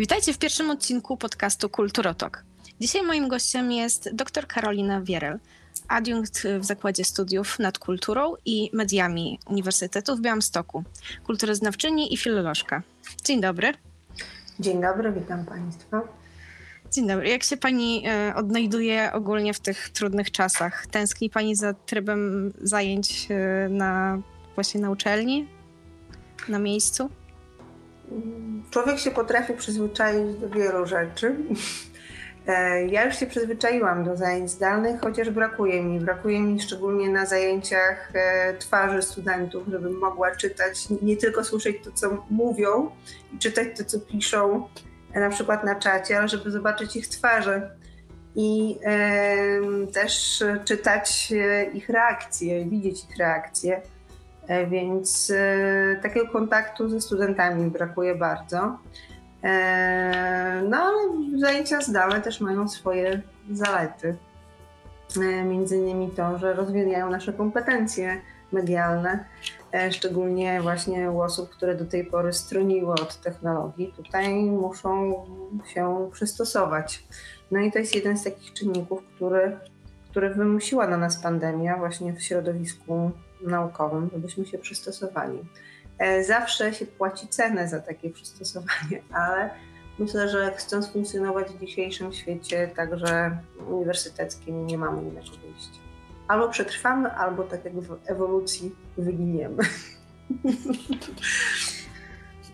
Witajcie w pierwszym odcinku podcastu Kulturotok. Dzisiaj moim gościem jest dr Karolina Wierel, adiunkt w Zakładzie Studiów nad Kulturą i Mediami Uniwersytetu w Białymstoku, kulturoznawczyni i filolożka. Dzień dobry. Dzień dobry, witam Państwa. Dzień dobry. Jak się Pani e, odnajduje ogólnie w tych trudnych czasach? Tęskni Pani za trybem zajęć e, na właśnie na uczelni, na miejscu? Człowiek się potrafi przyzwyczaić do wielu rzeczy. E, ja już się przyzwyczaiłam do zajęć zdalnych, chociaż brakuje mi. Brakuje mi szczególnie na zajęciach e, twarzy studentów, żebym mogła czytać, nie tylko słyszeć to, co mówią i czytać to, co piszą, e, na przykład na czacie, ale żeby zobaczyć ich twarze i też czytać ich reakcje, widzieć ich reakcje. E, więc e, takiego kontaktu ze studentami brakuje bardzo. E, no ale zajęcia zdalne też mają swoje zalety. Między innymi to, że rozwijają nasze kompetencje medialne, szczególnie właśnie u osób, które do tej pory stroniły od technologii. Tutaj muszą się przystosować. No i to jest jeden z takich czynników, który, który wymusiła na nas pandemia właśnie w środowisku naukowym, żebyśmy się przystosowali. E, zawsze się płaci cenę za takie przystosowanie, ale myślę, że chcąc funkcjonować w dzisiejszym świecie, także uniwersyteckim, nie mamy innego wyjścia. Albo przetrwamy, albo tak jak w ewolucji wyginiemy.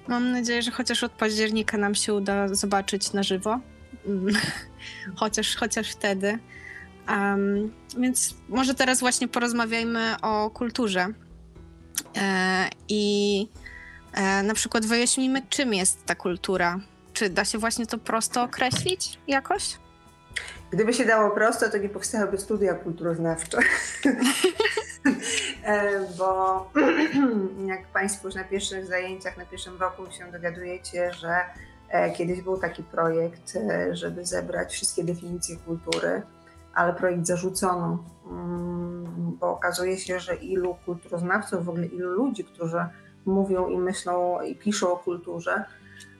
Mam nadzieję, że chociaż od października nam się uda zobaczyć na żywo. Mm. chociaż, chociaż wtedy. Um, więc może teraz właśnie porozmawiajmy o kulturze. E, I e, na przykład wyjaśnijmy, czym jest ta kultura. Czy da się właśnie to prosto określić jakoś? Gdyby się dało prosto, to nie powstałyby studia kulturoznawcze. e, bo jak Państwo już na pierwszych zajęciach, na pierwszym roku się dowiadujecie, że e, kiedyś był taki projekt, e, żeby zebrać wszystkie definicje kultury ale projekt zarzucono, mm, bo okazuje się, że ilu kulturoznawców, w ogóle ilu ludzi, którzy mówią i myślą i piszą o kulturze,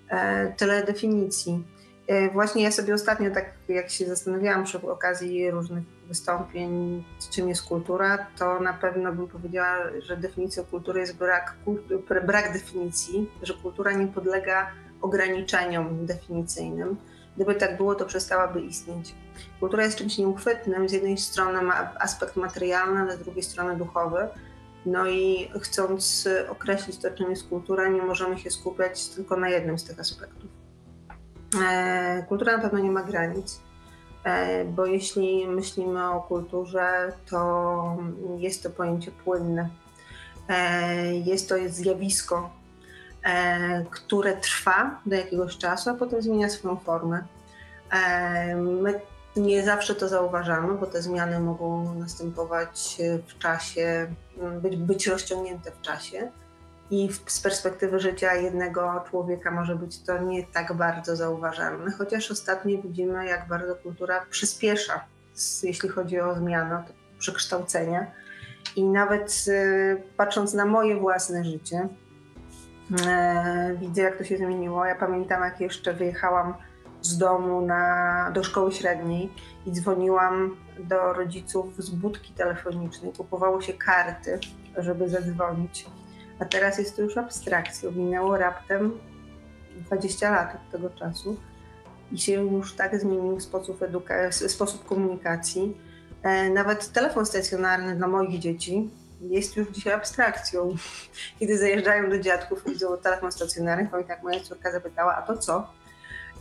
e, tyle definicji. E, właśnie ja sobie ostatnio, tak jak się zastanawiałam przy okazji różnych wystąpień, czym jest kultura, to na pewno bym powiedziała, że definicją kultury jest brak, brak definicji, że kultura nie podlega ograniczeniom definicyjnym Gdyby tak było, to przestałaby istnieć. Kultura jest czymś nieuchwytnym. Z jednej strony ma aspekt materialny, ale z drugiej strony duchowy. No i chcąc określić to, czym jest kultura, nie możemy się skupiać tylko na jednym z tych aspektów. E, kultura na pewno nie ma granic, e, bo jeśli myślimy o kulturze, to jest to pojęcie płynne. E, jest to zjawisko, które trwa do jakiegoś czasu, a potem zmienia swoją formę. My nie zawsze to zauważamy, bo te zmiany mogą następować w czasie, być, być rozciągnięte w czasie. I z perspektywy życia jednego człowieka może być to nie tak bardzo zauważalne, chociaż ostatnio widzimy, jak bardzo kultura przyspiesza, jeśli chodzi o zmianę, przekształcenia. I nawet y, patrząc na moje własne życie, E, widzę, jak to się zmieniło. Ja pamiętam, jak jeszcze wyjechałam z domu na, do szkoły średniej i dzwoniłam do rodziców z budki telefonicznej. Kupowało się karty, żeby zadzwonić. A teraz jest to już abstrakcją. Minęło raptem 20 lat od tego czasu i się już tak zmienił sposób, eduka- sposób komunikacji. E, nawet telefon stacjonarny dla moich dzieci jest już dzisiaj abstrakcją. Kiedy zajeżdżają do dziadków, widzą telefon stacjonarny, pamiętam jak moja córka zapytała, a to co?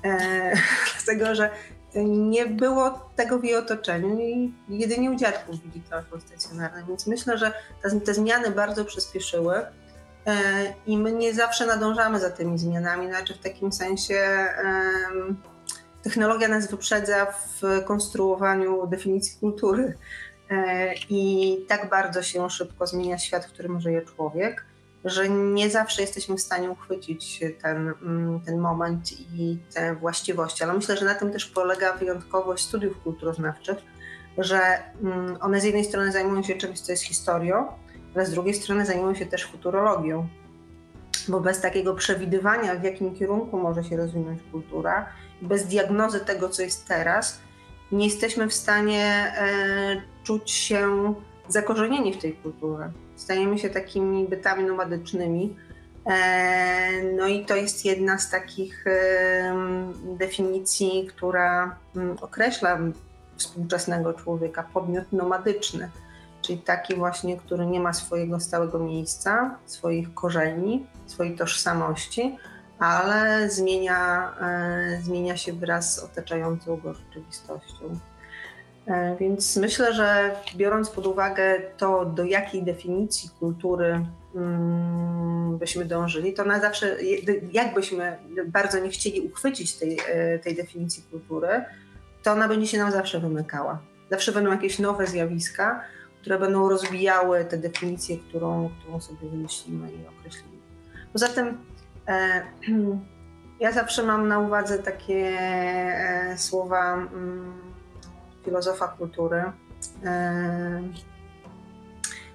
E, dlatego, że nie było tego w jej otoczeniu i jedynie u dziadków widzi telefon stacjonarny, więc myślę, że te, zmiany bardzo przyspieszyły e, i my nie zawsze nadążamy za tymi zmianami, znaczy w takim sensie technologia nas wyprzedza w konstruowaniu definicji kultury. E, I tak bardzo się szybko zmienia świat, w którym żyje człowiek, że nie zawsze jesteśmy w stanie uchwycić ten, mm, ten moment i te właściwości. Ale myślę, że na tym też polega wyjątkowość studiów kulturoznawczych, że mm, one z jednej strony zajmują się czymś, co jest historią, ale z drugiej strony zajmują się też futurologią. bo bez takiego przewidywania, w jakim kierunku może się rozwinąć kultura, bez diagnozy tego, co jest teraz, nie jesteśmy w stanie e, czuć się zakorzenieni w tej kulturze. Stajemy się takimi bytami nomadycznymi. E, no i to jest jedna z takich e, definicji, która m, określa współczesnego człowieka, podmiot nomadyczny, czyli taki właśnie, który nie ma swojego stałego miejsca, swoich korzeni, swojej tożsamości, ale zmienia, e, zmienia się wraz z otaczającą go rzeczywistością. E, Więc myślę, że biorąc pod uwagę to, do jakiej definicji kultury mm, byśmy dążyli, to na zawsze, jakbyśmy bardzo nie chcieli uchwycić tej, e, tej definicji kultury, to ona będzie się nam zawsze wymykała. Zawsze będą jakieś nowe zjawiska, które będą rozwijały tę definicję, którą, którą sobie wymyślimy i określimy. Poza tym e, ja zawsze mam na uwadze takie e, słowa mm, filozofa kultury, e,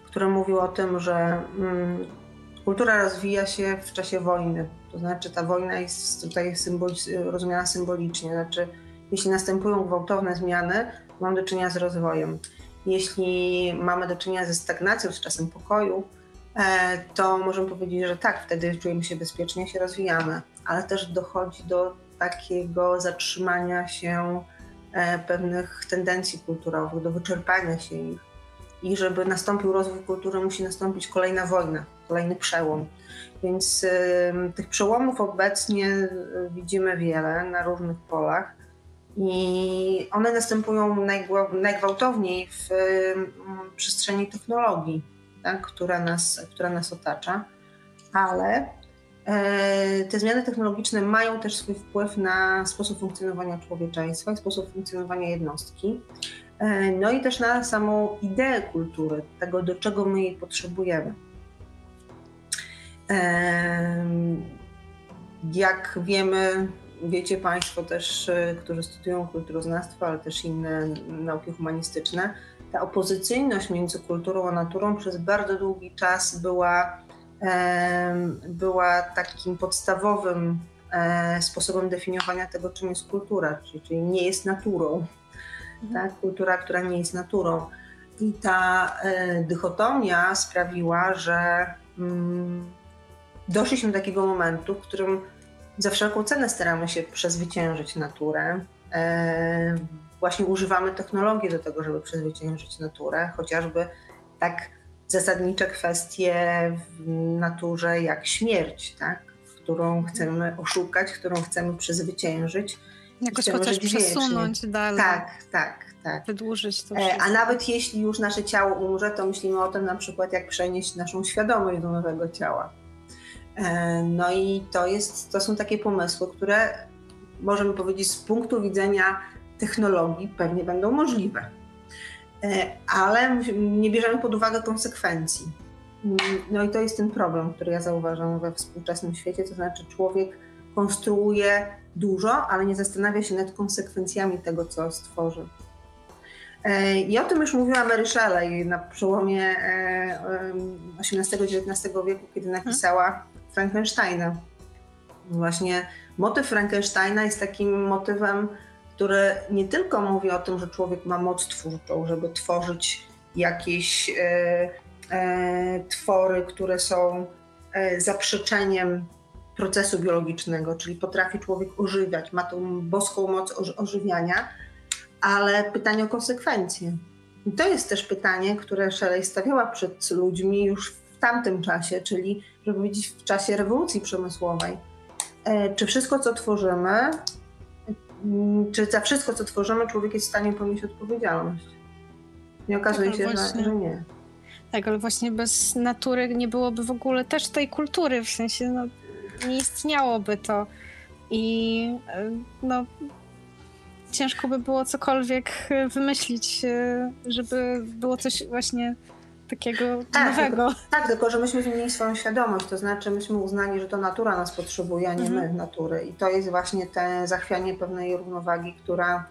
który mówił o tym, że mm, kultura rozwija się w czasie wojny. To znaczy ta wojna jest tutaj symboli, rozumiana symbolicznie. Znaczy, jeśli następują gwałtowne zmiany, mamy do czynienia z rozwojem. Jeśli mamy do czynienia ze stagnacją, z czasem pokoju, e, to możemy powiedzieć, że tak, wtedy czujemy się bezpiecznie, się rozwijamy, ale też dochodzi do takiego zatrzymania się pewnych tendencji kulturowych, do wyczerpania się ich. I żeby nastąpił rozwój kultury, musi nastąpić kolejna wojna, kolejny przełom. Więc tych przełomów obecnie y, widzimy wiele na różnych polach. I one następują najgwałtowniej w przestrzeni technologii, tak, która, nas, która nas otacza, ale e, te zmiany technologiczne mają też swój wpływ na sposób funkcjonowania człowieczeństwa, sposób funkcjonowania jednostki, e, no i też na samą ideę kultury, tego do czego my jej potrzebujemy. E, jak wiemy, wiecie Państwo też, którzy studiują kulturoznawstwo, ale też inne nauki humanistyczne, ta opozycyjność między kulturą a naturą przez bardzo długi czas była, była takim podstawowym e, sposobem definiowania tego, czym jest kultura, czyli, nie jest naturą. Mhm. Tak? Kultura, która nie jest naturą. I ta e, dychotomia sprawiła, że mm, doszliśmy do takiego momentu, w którym za wszelką cenę staramy się przezwyciężyć naturę. E, właśnie używamy technologii do tego, żeby przezwyciężyć naturę, chociażby tak zasadnicze kwestie w naturze jak śmierć, tak? którą chcemy oszukać, którą chcemy przezwyciężyć. Jakoś chociaż przesunąć dalej. Tak, tak, tak. Wydłużyć to e, wszystko. A nawet jeśli już nasze ciało umrze, to myślimy o tym na przykład, jak przenieść naszą świadomość do nowego ciała. E, no i to, jest, to są takie pomysły, które możemy powiedzieć z punktu widzenia technologii pewnie będą możliwe. E, ale nie bierzemy pod uwagę konsekwencji. No i to jest ten problem, który ja zauważam we współczesnym świecie, to znaczy człowiek konstruuje dużo, ale nie zastanawia się nad konsekwencjami tego, co stworzy. E, I o tym już mówiła Mary Shelley na przełomie XVIII-XIX wieku, kiedy napisała Frankensteina. Właśnie motyw Frankensteina jest takim motywem, który nie tylko mówi o tym, że człowiek ma moc twórczą, żeby tworzyć jakieś e, e, twory, które są e, zaprzeczeniem procesu biologicznego, czyli potrafi człowiek ożywiać, ma tą boską moc ożywiania, ale pytanie o konsekwencje. I to jest też pytanie, które Shelley stawiała przed ludźmi już w tamtym czasie, czyli żeby powiedzieć w czasie rewolucji przemysłowej. E, czy wszystko, co tworzymy, czy za wszystko, co tworzymy, człowiek jest w stanie ponieść odpowiedzialność? Nie okazuje tak, się, że, że nie. Tak, ale właśnie bez natury nie byłoby w ogóle też tej kultury, w sensie no, nie istniałoby to. I e, no, ciężko by było cokolwiek wymyślić, e, żeby było coś właśnie takiego tak, nowego. Tylko, tak, tylko że myśmy zmienili swoją świadomość, to znaczy myśmy uznali, że to natura nas potrzebuje, a nie mhm. my natury. I to jest właśnie te zachwianie pewnej równowagi, która,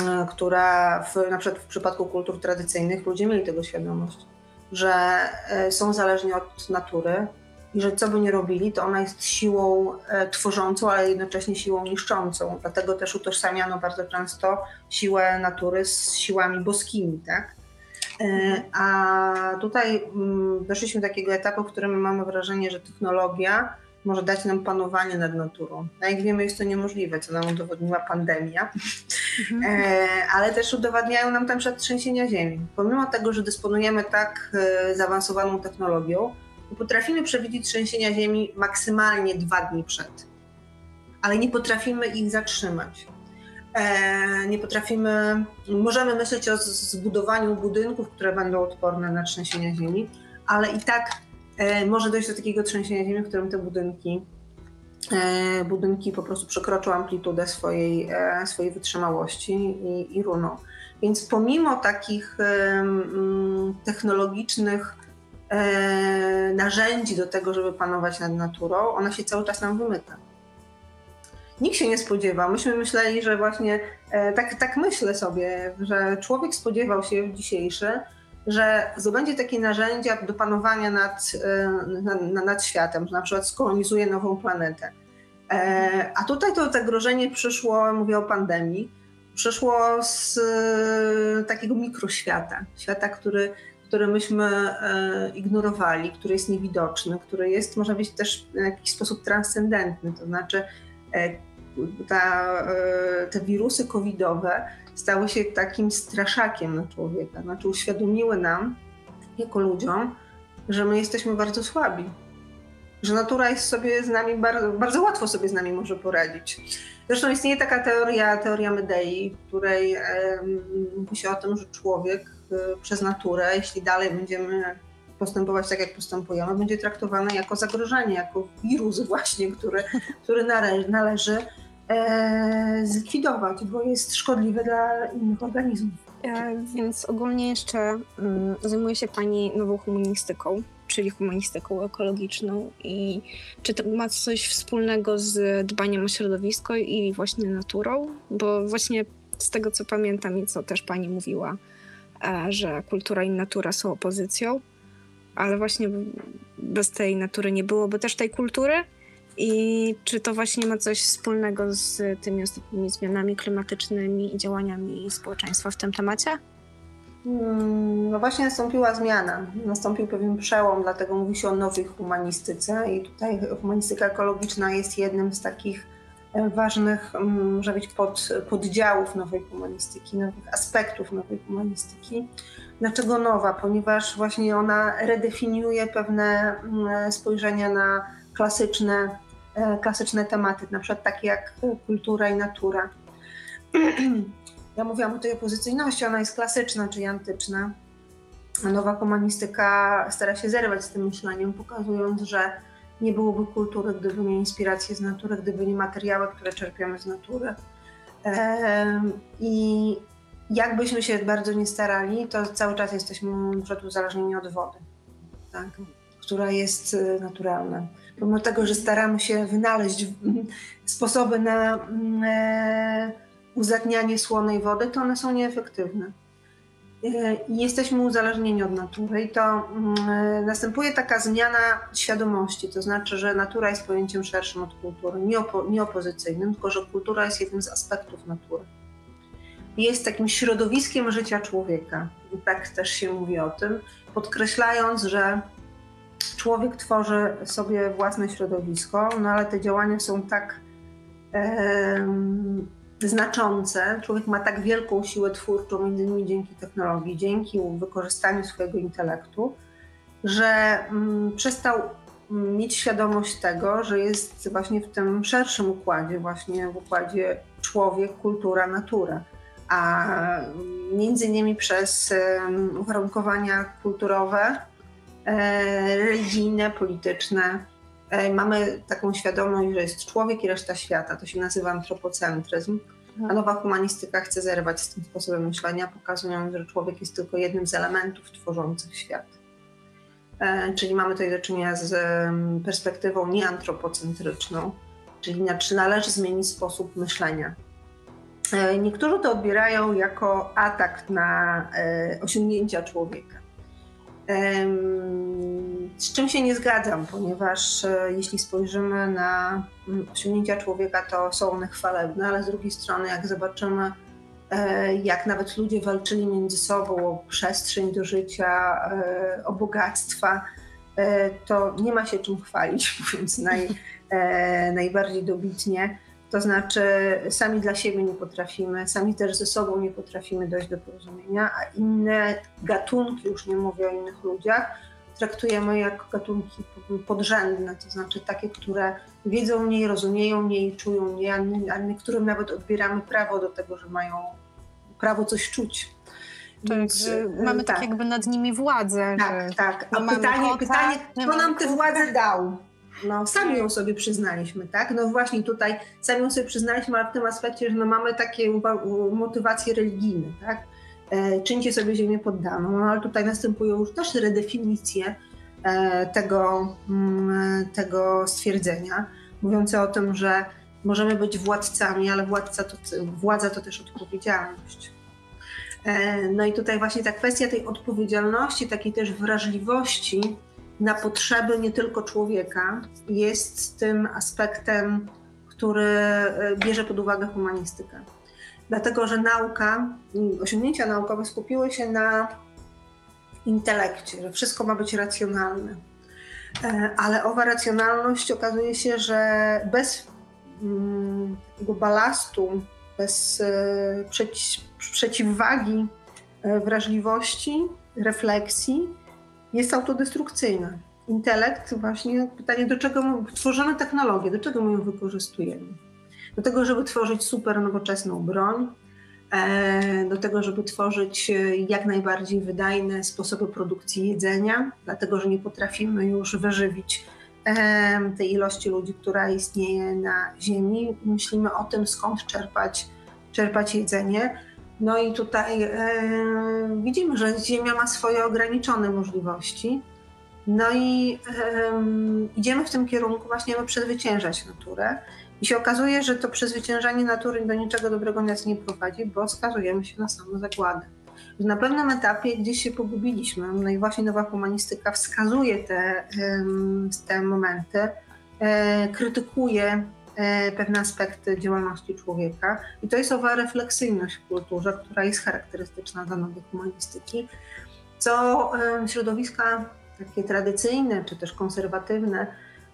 e, która w, na przykład w przypadku kultur tradycyjnych ludzie mieli tego świadomość, że e, są zależni od natury i że co by nie robili, to ona jest siłą e, tworzącą, ale jednocześnie siłą niszczącą. Dlatego też utożsamiano bardzo często siłę natury z siłami boskimi, tak? E, a tutaj mm, doszliśmy do takiego etapu, w którym mamy wrażenie, że technologia może dać nam panowanie nad naturą. A jak wiemy, jest to niemożliwe, co nam udowodniła pandemia, Mhm. e, ale też udowadniają nam tam trzęsienia ziemi. Pomimo tego, że dysponujemy tak e, zaawansowaną technologią, potrafimy przewidzieć trzęsienia ziemi maksymalnie dwa dni przed, ale nie potrafimy ich zatrzymać. E, nie potrafimy, możemy myśleć o zbudowaniu budynków, które będą odporne na trzęsienia ziemi, ale i tak e, może dojść do takiego trzęsienia ziemi, w którym te budynki, e, budynki po prostu przekroczą amplitudę swojej, swojej wytrzymałości i, i runą. Więc pomimo takich em, technologicznych narzędzi do tego, żeby panować nad naturą, ona się cały czas nam wymyka. Nikt się nie spodziewał. Myśmy myśleli, że właśnie e, tak, tak myślę sobie, że człowiek spodziewał się dzisiejszy, że zdobędzie takie narzędzia do panowania nad, e, nad, nad światem, że na przykład skolonizuje nową planetę. E, A tutaj to zagrożenie przyszło, mówię o pandemii, przyszło z takiego mikroświata, świata, który, który myśmy ignorowali, który jest niewidoczny, który jest, może być też w jakiś sposób transcendentny, to znaczy ta, e, te wirusy covidowe stały się takim straszakiem na człowieka, znaczy uświadomiły nam, jako ludziom, że my jesteśmy bardzo słabi, że natura jest sobie z nami bardzo, bardzo łatwo sobie z nami może poradzić. Zresztą istnieje taka teoria, teoria Medei, w której mówi się o tym, że człowiek e, przez naturę, jeśli dalej będziemy postępować tak, jak postępujemy, będzie traktowany jako zagrożenie, jako wirus właśnie, który, który nale, należy zlikwidować, bo jest szkodliwy dla innych organizmów. E, Więc ogólnie jeszcze mm, zajmuje się Pani nową humanistyką, czyli humanistyką ekologiczną. I czy to ma coś wspólnego z dbaniem o środowisko i właśnie naturą? Bo właśnie z tego, co pamiętam i co też Pani mówiła, e, że kultura i natura są opozycją, ale właśnie bez tej natury nie byłoby też tej kultury. I czy to właśnie ma coś wspólnego z tymi ostatnimi zmianami klimatycznymi i działaniami społeczeństwa w tym temacie? Mm, No właśnie nastąpiła zmiana, nastąpił pewien przełom, dlatego mówi się o nowej humanistyce i tutaj humanistyka ekologiczna jest jednym z takich ważnych, mm, może być, pod, poddziałów nowej humanistyki, nowych aspektów nowej humanistyki. Dlaczego nowa? Ponieważ właśnie ona redefiniuje pewne mm, spojrzenia na klasyczne, klasyczne tematy, na przykład takie jak kultura i natura. Ja mówiłam o tej opozycyjności, ona jest klasyczna, czyli antyczna. Nowa humanistyka stara się zerwać z tym myśleniem, pokazując, że nie byłoby kultury, gdyby nie inspiracje z natury, gdyby nie materiały, które czerpiemy z natury. I jakbyśmy się bardzo nie starali, to cały czas jesteśmy na uzależnieni od wody, tak? która jest y, naturalna. Pomimo tego, że staramy się wynaleźć mm, sposoby na mm, e, uzatnianie słonej wody, to one są nieefektywne. E, jesteśmy uzależnieni od natury i to mm, e, następuje taka zmiana świadomości, to znaczy, że natura jest pojęciem szerszym od kultury, nie, opo- nie opozycyjnym, tylko że kultura jest jednym z aspektów natury. Jest takim środowiskiem życia człowieka, tak też się mówi o tym, podkreślając, że człowiek tworzy sobie własne środowisko, no ale te działania są tak em, znaczące, człowiek ma tak wielką siłę twórczą, między innymi dzięki technologii, dzięki wykorzystaniu swojego intelektu, że mm, przestał mieć świadomość tego, że jest właśnie w tym szerszym układzie, właśnie w układzie człowiek, kultura, natura. A mm, między innymi przez uwarunkowania kulturowe, e, religijne, polityczne, e, mamy taką świadomość, że jest człowiek i reszta świata. To się nazywa antropocentryzm. A nowa humanistyka chce zerwać z tym sposobem myślenia, pokazując, że człowiek jest tylko jednym z elementów tworzących świat. E, Czyli mamy tutaj do czynienia z perspektywą nieantropocentryczną, czyli na, czy należy zmienić sposób myślenia. E, Niektórzy to odbierają jako atak na e, osiągnięcia człowieka. Z czym się nie zgadzam, ponieważ e, jeśli spojrzymy na mm, osiągnięcia człowieka, to są one chwalebne, ale z drugiej strony, jak zobaczymy, e, jak nawet ludzie walczyli między sobą o przestrzeń do życia, e, o bogactwa, to nie ma się czym chwalić, mówiąc naj, najbardziej dobitnie. To znaczy, sami dla siebie nie potrafimy, sami też ze sobą nie potrafimy dojść do porozumienia, a inne gatunki, już nie mówię o innych ludziach, traktujemy jako gatunki podrzędne, to znaczy takie, które wiedzą mniej, rozumieją mniej, czują mniej, a niektórym nawet odbieramy prawo do tego, że mają prawo coś czuć. Więc, że mamy tak. tak jakby nad nimi władzę. Tak, tak. A pytanie, kota, pytanie, kto nam tę władzę dał? No, sami ją sobie przyznaliśmy, tak? No właśnie tutaj sami ją sobie przyznaliśmy, ale w tym aspekcie, że no mamy takie motywacje religijne, tak? E, czyńcie sobie ziemię poddaną, no ale tutaj następują już też redefinicje e, tego, mm, tego stwierdzenia, mówiące o tym, że możemy być władcami, ale władca to, władza to też odpowiedzialność. E, no i tutaj właśnie ta kwestia tej odpowiedzialności, takiej też wrażliwości na potrzeby nie tylko człowieka jest tym aspektem, który bierze pod uwagę humanistykę dlatego że nauka, osiągnięcia naukowe skupiły się na intelekcie, że wszystko ma być racjonalne. E, ale owa racjonalność okazuje się, że bez mm, balastu, bez e, przeciwwagi e, wrażliwości, refleksji, jest autodestrukcyjna. Intelekt, właśnie pytanie, do czego tworzymy technologię, do czego my ją wykorzystujemy do tego, żeby tworzyć super nowoczesną broń, e, do tego, żeby tworzyć e, jak najbardziej wydajne sposoby produkcji jedzenia, dlatego że nie potrafimy już wyżywić e, tej ilości ludzi, która istnieje na Ziemi. Myślimy o tym, skąd czerpać, czerpać jedzenie. No i tutaj e, widzimy, że Ziemia ma swoje ograniczone możliwości. No i idziemy w tym kierunku właśnie, aby przezwyciężać naturę. I się okazuje, że to przezwyciężanie natury do niczego dobrego nas nie prowadzi, bo skazujemy się na samą zagładę. Na pewnym etapie gdzieś się pogubiliśmy, no i właśnie nowa humanistyka wskazuje te, te momenty, e, krytykuje pewne aspekty działalności człowieka. I to jest owa refleksyjność w kulturze, która jest charakterystyczna dla nowej humanistyki, co środowiska takie tradycyjne czy też konserwatywne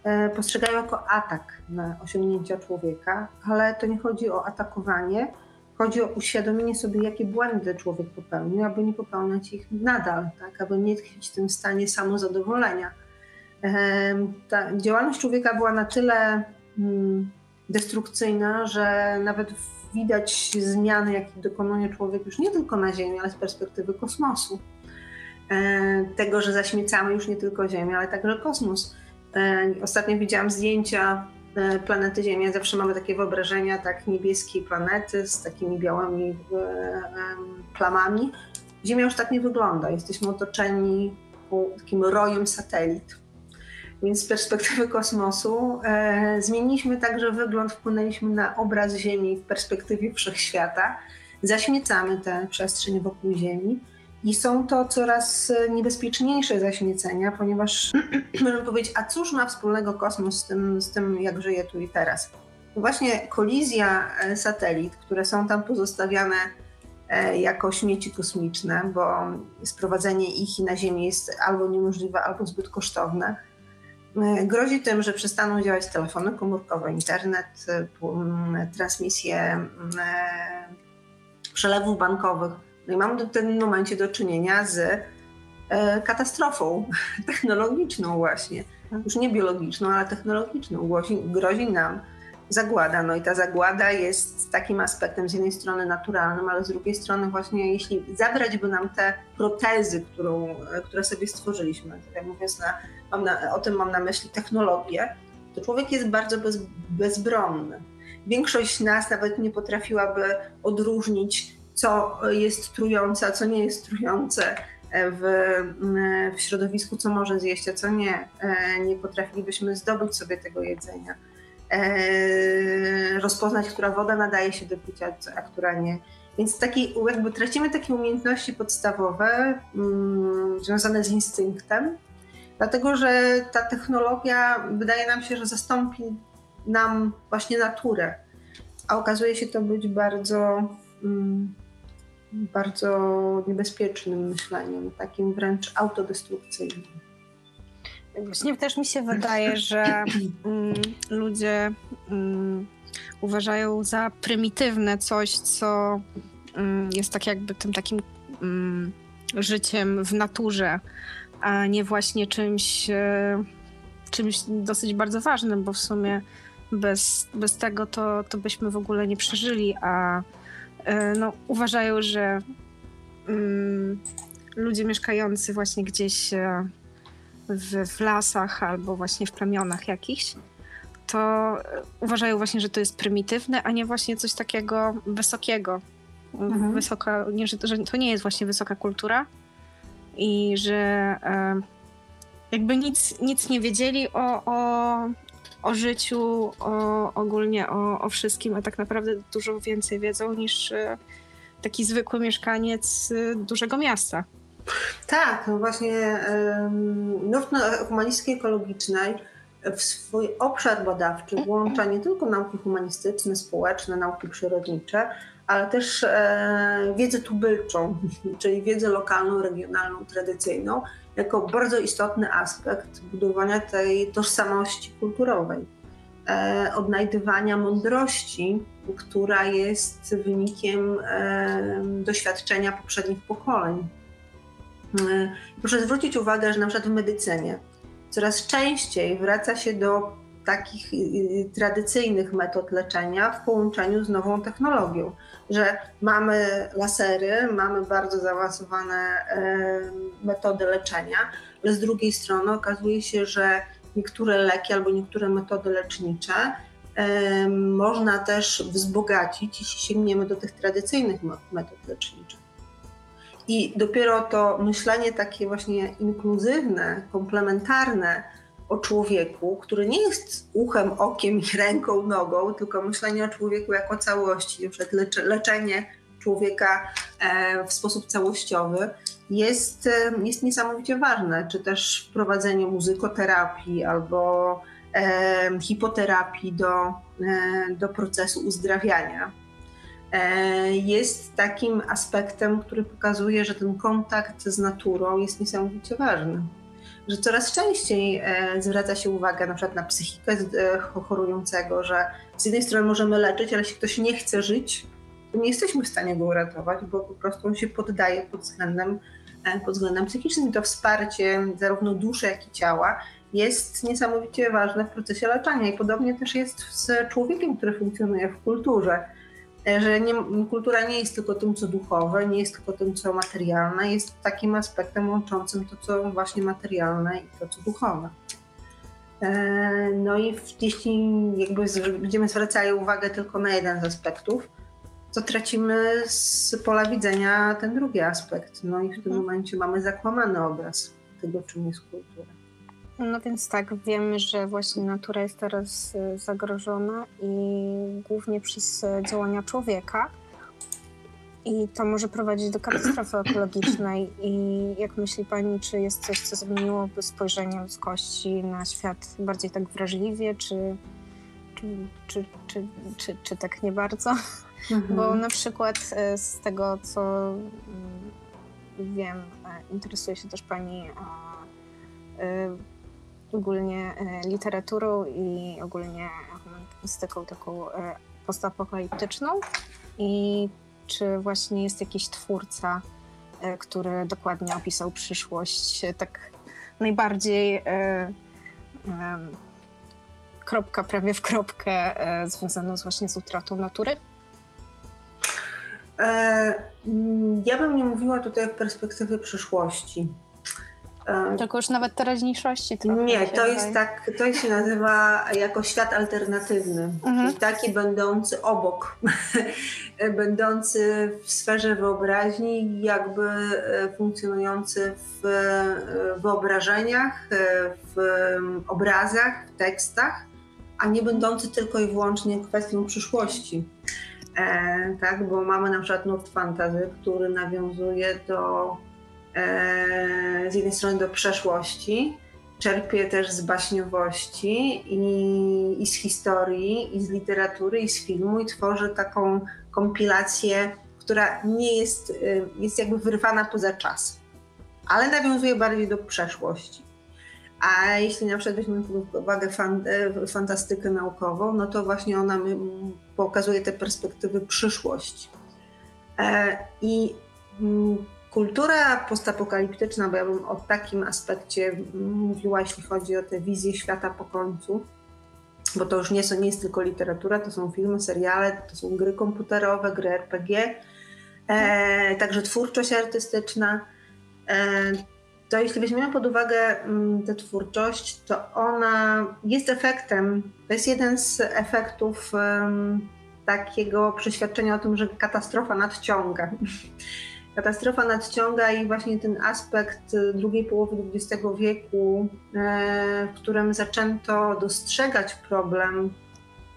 E, postrzegają jako atak na osiągnięcia człowieka, ale to nie chodzi o atakowanie, chodzi o uświadomienie sobie, jakie błędy człowiek popełnił, aby nie popełniać ich nadal, tak, aby nie tkwić w tym stanie samozadowolenia. E, ta działalność człowieka była na tyle destrukcyjna, że nawet widać zmiany, jakie dokonuje człowiek już nie tylko na Ziemi, ale z perspektywy kosmosu. E, tego, że zaśmiecamy już nie tylko Ziemię, ale także kosmos E, ostatnio widziałam zdjęcia e, planety Ziemia. Zawsze mamy takie wyobrażenia tak niebieskiej planety z takimi białymi plamami. Ziemia już tak nie wygląda. Jesteśmy otoczeni takim rojem satelit. Więc z perspektywy kosmosu e, zmieniliśmy także wygląd, wpłynęliśmy na obraz Ziemi w perspektywie wszechświata. Zaśmiecamy tę przestrzeń wokół Ziemi i są to coraz niebezpieczniejsze zaśmiecenia, ponieważ możemy powiedzieć, a cóż ma wspólnego kosmos z tym, z tym jak żyje tu i teraz? Właśnie kolizja e, satelit, które są tam pozostawiane e, jako śmieci kosmiczne, bo sprowadzenie ich na Ziemię jest albo niemożliwe, albo zbyt kosztowne, grozi tym, że przestaną działać telefony komórkowe, internet, transmisje przelewów bankowych no i mamy w tym momencie do czynienia z e, katastrofą technologiczną właśnie. Już nie biologiczną, ale technologiczną. Grozi, grozi nam zagłada. No i ta zagłada jest takim aspektem z jednej strony naturalnym, ale z drugiej strony właśnie jeśli zabrać by nam te protezy, którą, e, które sobie stworzyliśmy, tak mówiąc na, na, o tym mam na myśli technologię, to człowiek jest bardzo bez, bezbronny. Większość nas nawet nie potrafiłaby odróżnić co jest trujące, a co nie jest trujące w, w środowisku, co może zjeść, a co nie. E, nie potrafilibyśmy zdobyć sobie tego jedzenia. E, rozpoznać, która woda nadaje się do picia, a która nie. Więc taki, jakby tracimy takie umiejętności podstawowe mm, związane z instynktem, dlatego że ta technologia wydaje nam się, że zastąpi nam właśnie naturę, a okazuje się to być bardzo, mm, bardzo niebezpiecznym myśleniem, takim wręcz autodestrukcyjnym. Właśnie też mi się wydaje, że mm, ludzie mm, uważają za prymitywne coś, co jest tak jakby tym takim życiem w naturze, a nie właśnie czymś, e, czymś dosyć bardzo ważnym, bo w sumie bez, bez tego to, to byśmy w ogóle nie przeżyli, a e, no, uważają, że mm, ludzie mieszkający właśnie gdzieś e, w, w lasach albo właśnie w plamionach jakichś, to uważają właśnie, że to jest prymitywne, a nie właśnie coś takiego wysokiego. Mhm. Wysoka, nie, że, że to nie jest właśnie wysoka kultura i że e, jakby nic, nic nie wiedzieli o, o, o życiu, o, ogólnie o, o wszystkim, a tak naprawdę dużo więcej wiedzą niż e, taki zwykły mieszkaniec e, dużego miasta. Tak, no właśnie nurt humanistycznej ekologicznej w swój obszar badawczy włącza nie tylko nauki humanistyczne, społeczne, nauki przyrodnicze, ale też e, wiedzę tubylczą, czyli wiedzę lokalną, regionalną, tradycyjną, jako bardzo istotny aspekt budowania tej tożsamości kulturowej, e, odnajdywania mądrości, która jest wynikiem e, doświadczenia poprzednich pokoleń. Proszę zwrócić uwagę, że na przykład w medycynie coraz częściej wraca się do takich y, y, tradycyjnych metod leczenia w połączeniu z nową technologią, że mamy lasery, mamy bardzo zaawansowane metody leczenia, ale z drugiej strony okazuje się, że niektóre leki albo niektóre metody lecznicze można też wzbogacić, jeśli sięgniemy do tych tradycyjnych metod leczniczych. I dopiero to myślenie takie właśnie inkluzywne, komplementarne o człowieku, który nie jest uchem, okiem i ręką, nogą, tylko myślenie o człowieku jako całości, na leczenie człowieka e, w sposób całościowy jest, e, jest niesamowicie ważne, czy też wprowadzenie muzykoterapii albo e, hipoterapii do, do procesu uzdrawiania E, jest takim aspektem, który pokazuje, że ten kontakt z naturą jest niesamowicie ważny. Że coraz częściej e, zwraca się uwagę na przykład na psychikę e, chorującego, że z jednej strony możemy leczyć, ale jeśli ktoś nie chce żyć, to nie jesteśmy w stanie go uratować, bo po prostu on się poddaje pod względem, pod względem psychicznym. I to wsparcie zarówno duszy, jak i ciała jest niesamowicie ważne w procesie leczenia. I podobnie też jest z człowiekiem, który funkcjonuje w kulturze że nie, kultura nie jest tylko tym, co duchowe, nie jest tylko tym, co materialne, jest takim aspektem łączącym to, co właśnie materialne i to, co duchowe. E, no i jeśli jakby będziemy zwracali uwagę tylko na jeden z aspektów, to tracimy z pola widzenia ten drugi aspekt. No i w tym mhm. momencie mamy zakłamany obraz tego, czym jest kultura. No więc tak, wiemy, że właśnie natura jest teraz y, zagrożona i głównie przez y, działania człowieka. I to może prowadzić do katastrofy ekologicznej. I jak myśli Pani, czy jest coś, co zmieniłoby spojrzenie ludzkości na świat bardziej tak wrażliwie, czy, czy, czy, czy, czy, tak nie bardzo? Mhm. Bo na przykład y, z tego, co mm, wiem, interesuje się też Pani ogólnie e, literaturą i ogólnie humanistyką taką e, postapokaliptyczną i czy właśnie jest jakiś twórca, e, który dokładnie opisał przyszłość tak najbardziej kropka prawie w kropkę związaną z właśnie z utratą natury? Ja bym nie mówiła tutaj w perspektywie przyszłości. Tylko już nawet teraźniejszości. Nie, to jest tak, to się nazywa jako świat alternatywny. Mhm. Taki będący obok, będący w sferze wyobraźni, jakby e, funkcjonujący w e, wyobrażeniach, e, w obrazach, w tekstach, a nie będący tylko i wyłącznie kwestią przyszłości. E, tak, bo mamy na przykład Nord Fantasy, który nawiązuje do z jednej strony do przeszłości, czerpie też z baśniowości i, i z historii, i z literatury, i z filmu, i tworzy taką kompilację, która nie jest, y, jest jakby wyrwana poza czas, ale nawiązuje bardziej do przeszłości. A jeśli na przykład weźmiemy pod uwagę e, fantastykę naukową, no to właśnie ona pokazuje te perspektywy przyszłości. E, I kultura postapokaliptyczna, bo ja bym o takim aspekcie mówiła, jeśli chodzi o tę wizję świata po końcu, bo to już nie, są, nie jest tylko literatura, to są filmy, seriale, to są gry komputerowe, gry RPG, e, także twórczość artystyczna. E, to jeśli weźmiemy pod uwagę mm, tę twórczość, to ona jest efektem, to jest jeden z efektów um, takiego przeświadczenia o tym, że katastrofa nadciąga. Katastrofa nadciąga i właśnie ten aspekt y, drugiej połowy XX wieku, e, w którym zaczęto dostrzegać problem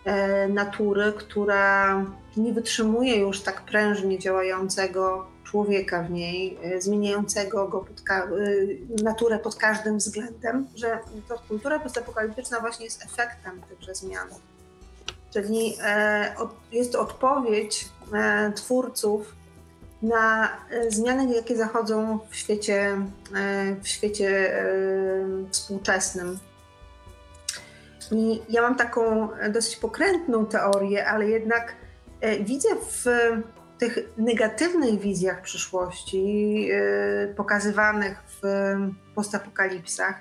e, natury, która nie wytrzymuje już tak prężnie działającego człowieka w niej, e, zmieniającego go pod naturę pod każdym względem, że to kultura postapokaliptyczna właśnie jest efektem tychże zmian. Czyli jest to odpowiedź twórców na e, zmiany, jakie zachodzą w świecie, e, w świecie e, współczesnym. I ja mam taką dosyć pokrętną teorię, ale jednak widzę w tych negatywnych wizjach przyszłości pokazywanych w postapokalipsach,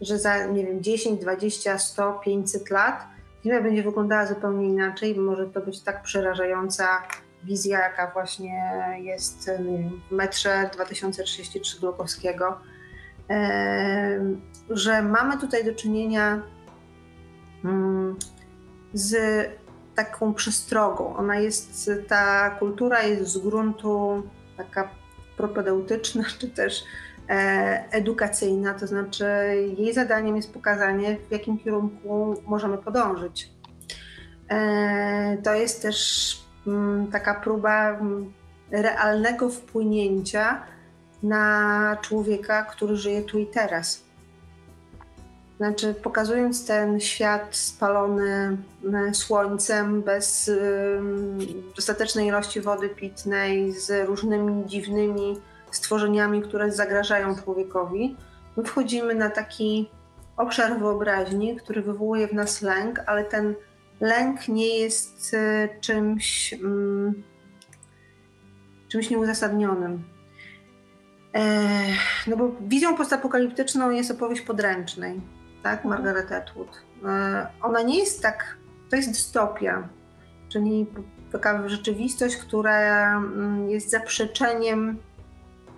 że za nie wiem, 10, 20, 100, 500 lat Ziemia będzie wyglądała zupełnie inaczej, może to być tak przerażająca wizja, jaka właśnie jest w metrze 2033 Glukowskiego, że mamy tutaj do czynienia mm, z taką przestrogą. Ona jest, ta kultura jest z gruntu taka propedeutyczna, czy też e, edukacyjna, to znaczy jej zadaniem jest pokazanie, w jakim kierunku możemy podążyć. E, to jest też taka próba mm, realnego wpłynięcia na człowieka, który żyje tu i teraz. Znaczy, pokazując ten świat spalony mm, słońcem, bez dostatecznej ilości wody pitnej, z różnymi dziwnymi stworzeniami, które zagrażają człowiekowi, my wchodzimy na taki obszar wyobraźni, który wywołuje w nas lęk, ale ten lęk nie jest e, czymś, mm, czymś nieuzasadnionym. E, no bo wizją postapokaliptyczną jest opowieść podręcznej, tak. Margaret Atwood. E, ona nie jest tak, to jest dystopia, czyli taka rzeczywistość, która mm, jest zaprzeczeniem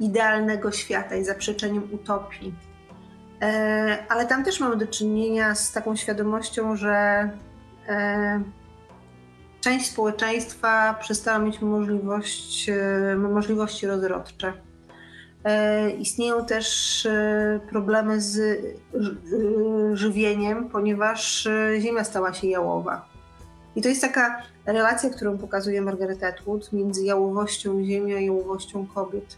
idealnego świata i zaprzeczeniem utopii. Ale tam też mamy do czynienia z taką świadomością, że E, część społeczeństwa przestała mieć możliwość, e, możliwości rozrodcze. E, istnieją też problemy z żywieniem, ponieważ ziemia stała się jałowa. I to jest taka relacja, którą pokazuje Margaret Atwood między jałowością ziemi a jałowością kobiet.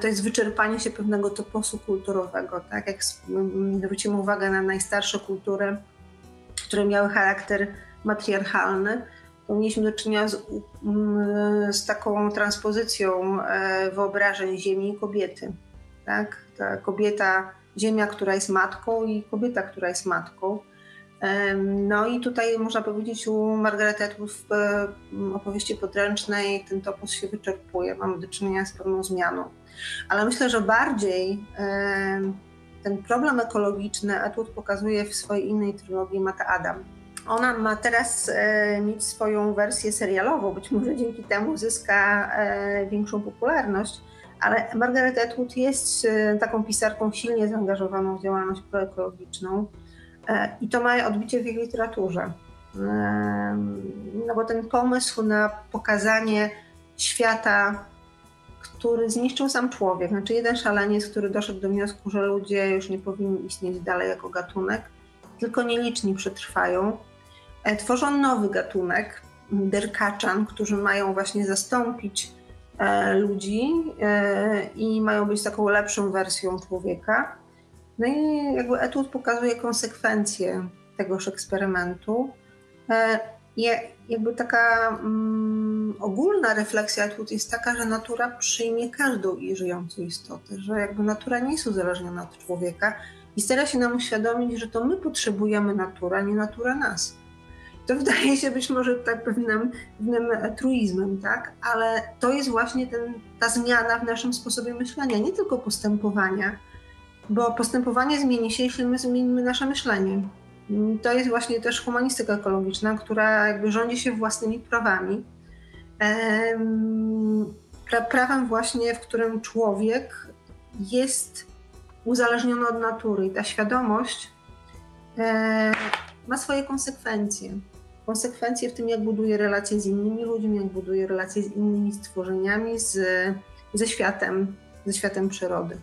To jest wyczerpanie się pewnego toposu kulturowego. Tak jak zwrócimy uwagę na najstarsze kultury, które miały charakter matriarchalny, to mieliśmy do czynienia z, mm, z taką transpozycją e, wyobrażeń ziemi i kobiety. Tak? Ta kobieta, ziemia, która jest matką i kobieta, która jest matką. No i tutaj można powiedzieć u Margaret Atwood w e, opowieści podręcznej ten topos się wyczerpuje. Mamy do czynienia z pewną zmianą. Ale myślę, że bardziej ten problem ekologiczny Atwood pokazuje w swojej innej trylogii Mata Adam. Ona ma teraz e, mieć swoją wersję serialową, być może dzięki temu zyska e, większą popularność, ale Margaret Atwood jest e, taką pisarką silnie zaangażowaną w działalność proekologiczną e, i to ma odbicie w jej literaturze. E, no bo ten pomysł na pokazanie świata który zniszczył sam człowiek. Znaczy jeden szaleniec, który doszedł do wniosku, że ludzie już nie powinni istnieć dalej jako gatunek, tylko nieliczni przetrwają. E, tworzą nowy gatunek, derkaczan, którzy mają właśnie zastąpić e, ludzi e, i mają być taką lepszą wersją człowieka. No i jakby Etude pokazuje konsekwencje tegoż eksperymentu. Jakby taka mm, ogólna refleksja Etude jest taka, że natura przyjmie każdą żyjącą istotę, że jakby natura nie jest uzależniona od człowieka i stara się nam uświadomić, że to my potrzebujemy natura, nie natura nas. To wydaje się być może tak pewnym, pewnym truizmem, tak? ale to jest właśnie ten, ta zmiana w naszym sposobie myślenia, nie tylko postępowania, bo postępowanie zmieni się, jeśli my zmienimy nasze myślenie. To jest właśnie też humanistyka ekologiczna, która jakby rządzi się własnymi prawami. Prawem właśnie, w którym człowiek jest uzależniony od natury i ta świadomość e, ma swoje konsekwencje. Konsekwencje w tym, jak buduje relacje z innymi ludźmi, jak buduje relacje z innymi stworzeniami, z, ze światem, ze światem przyrody.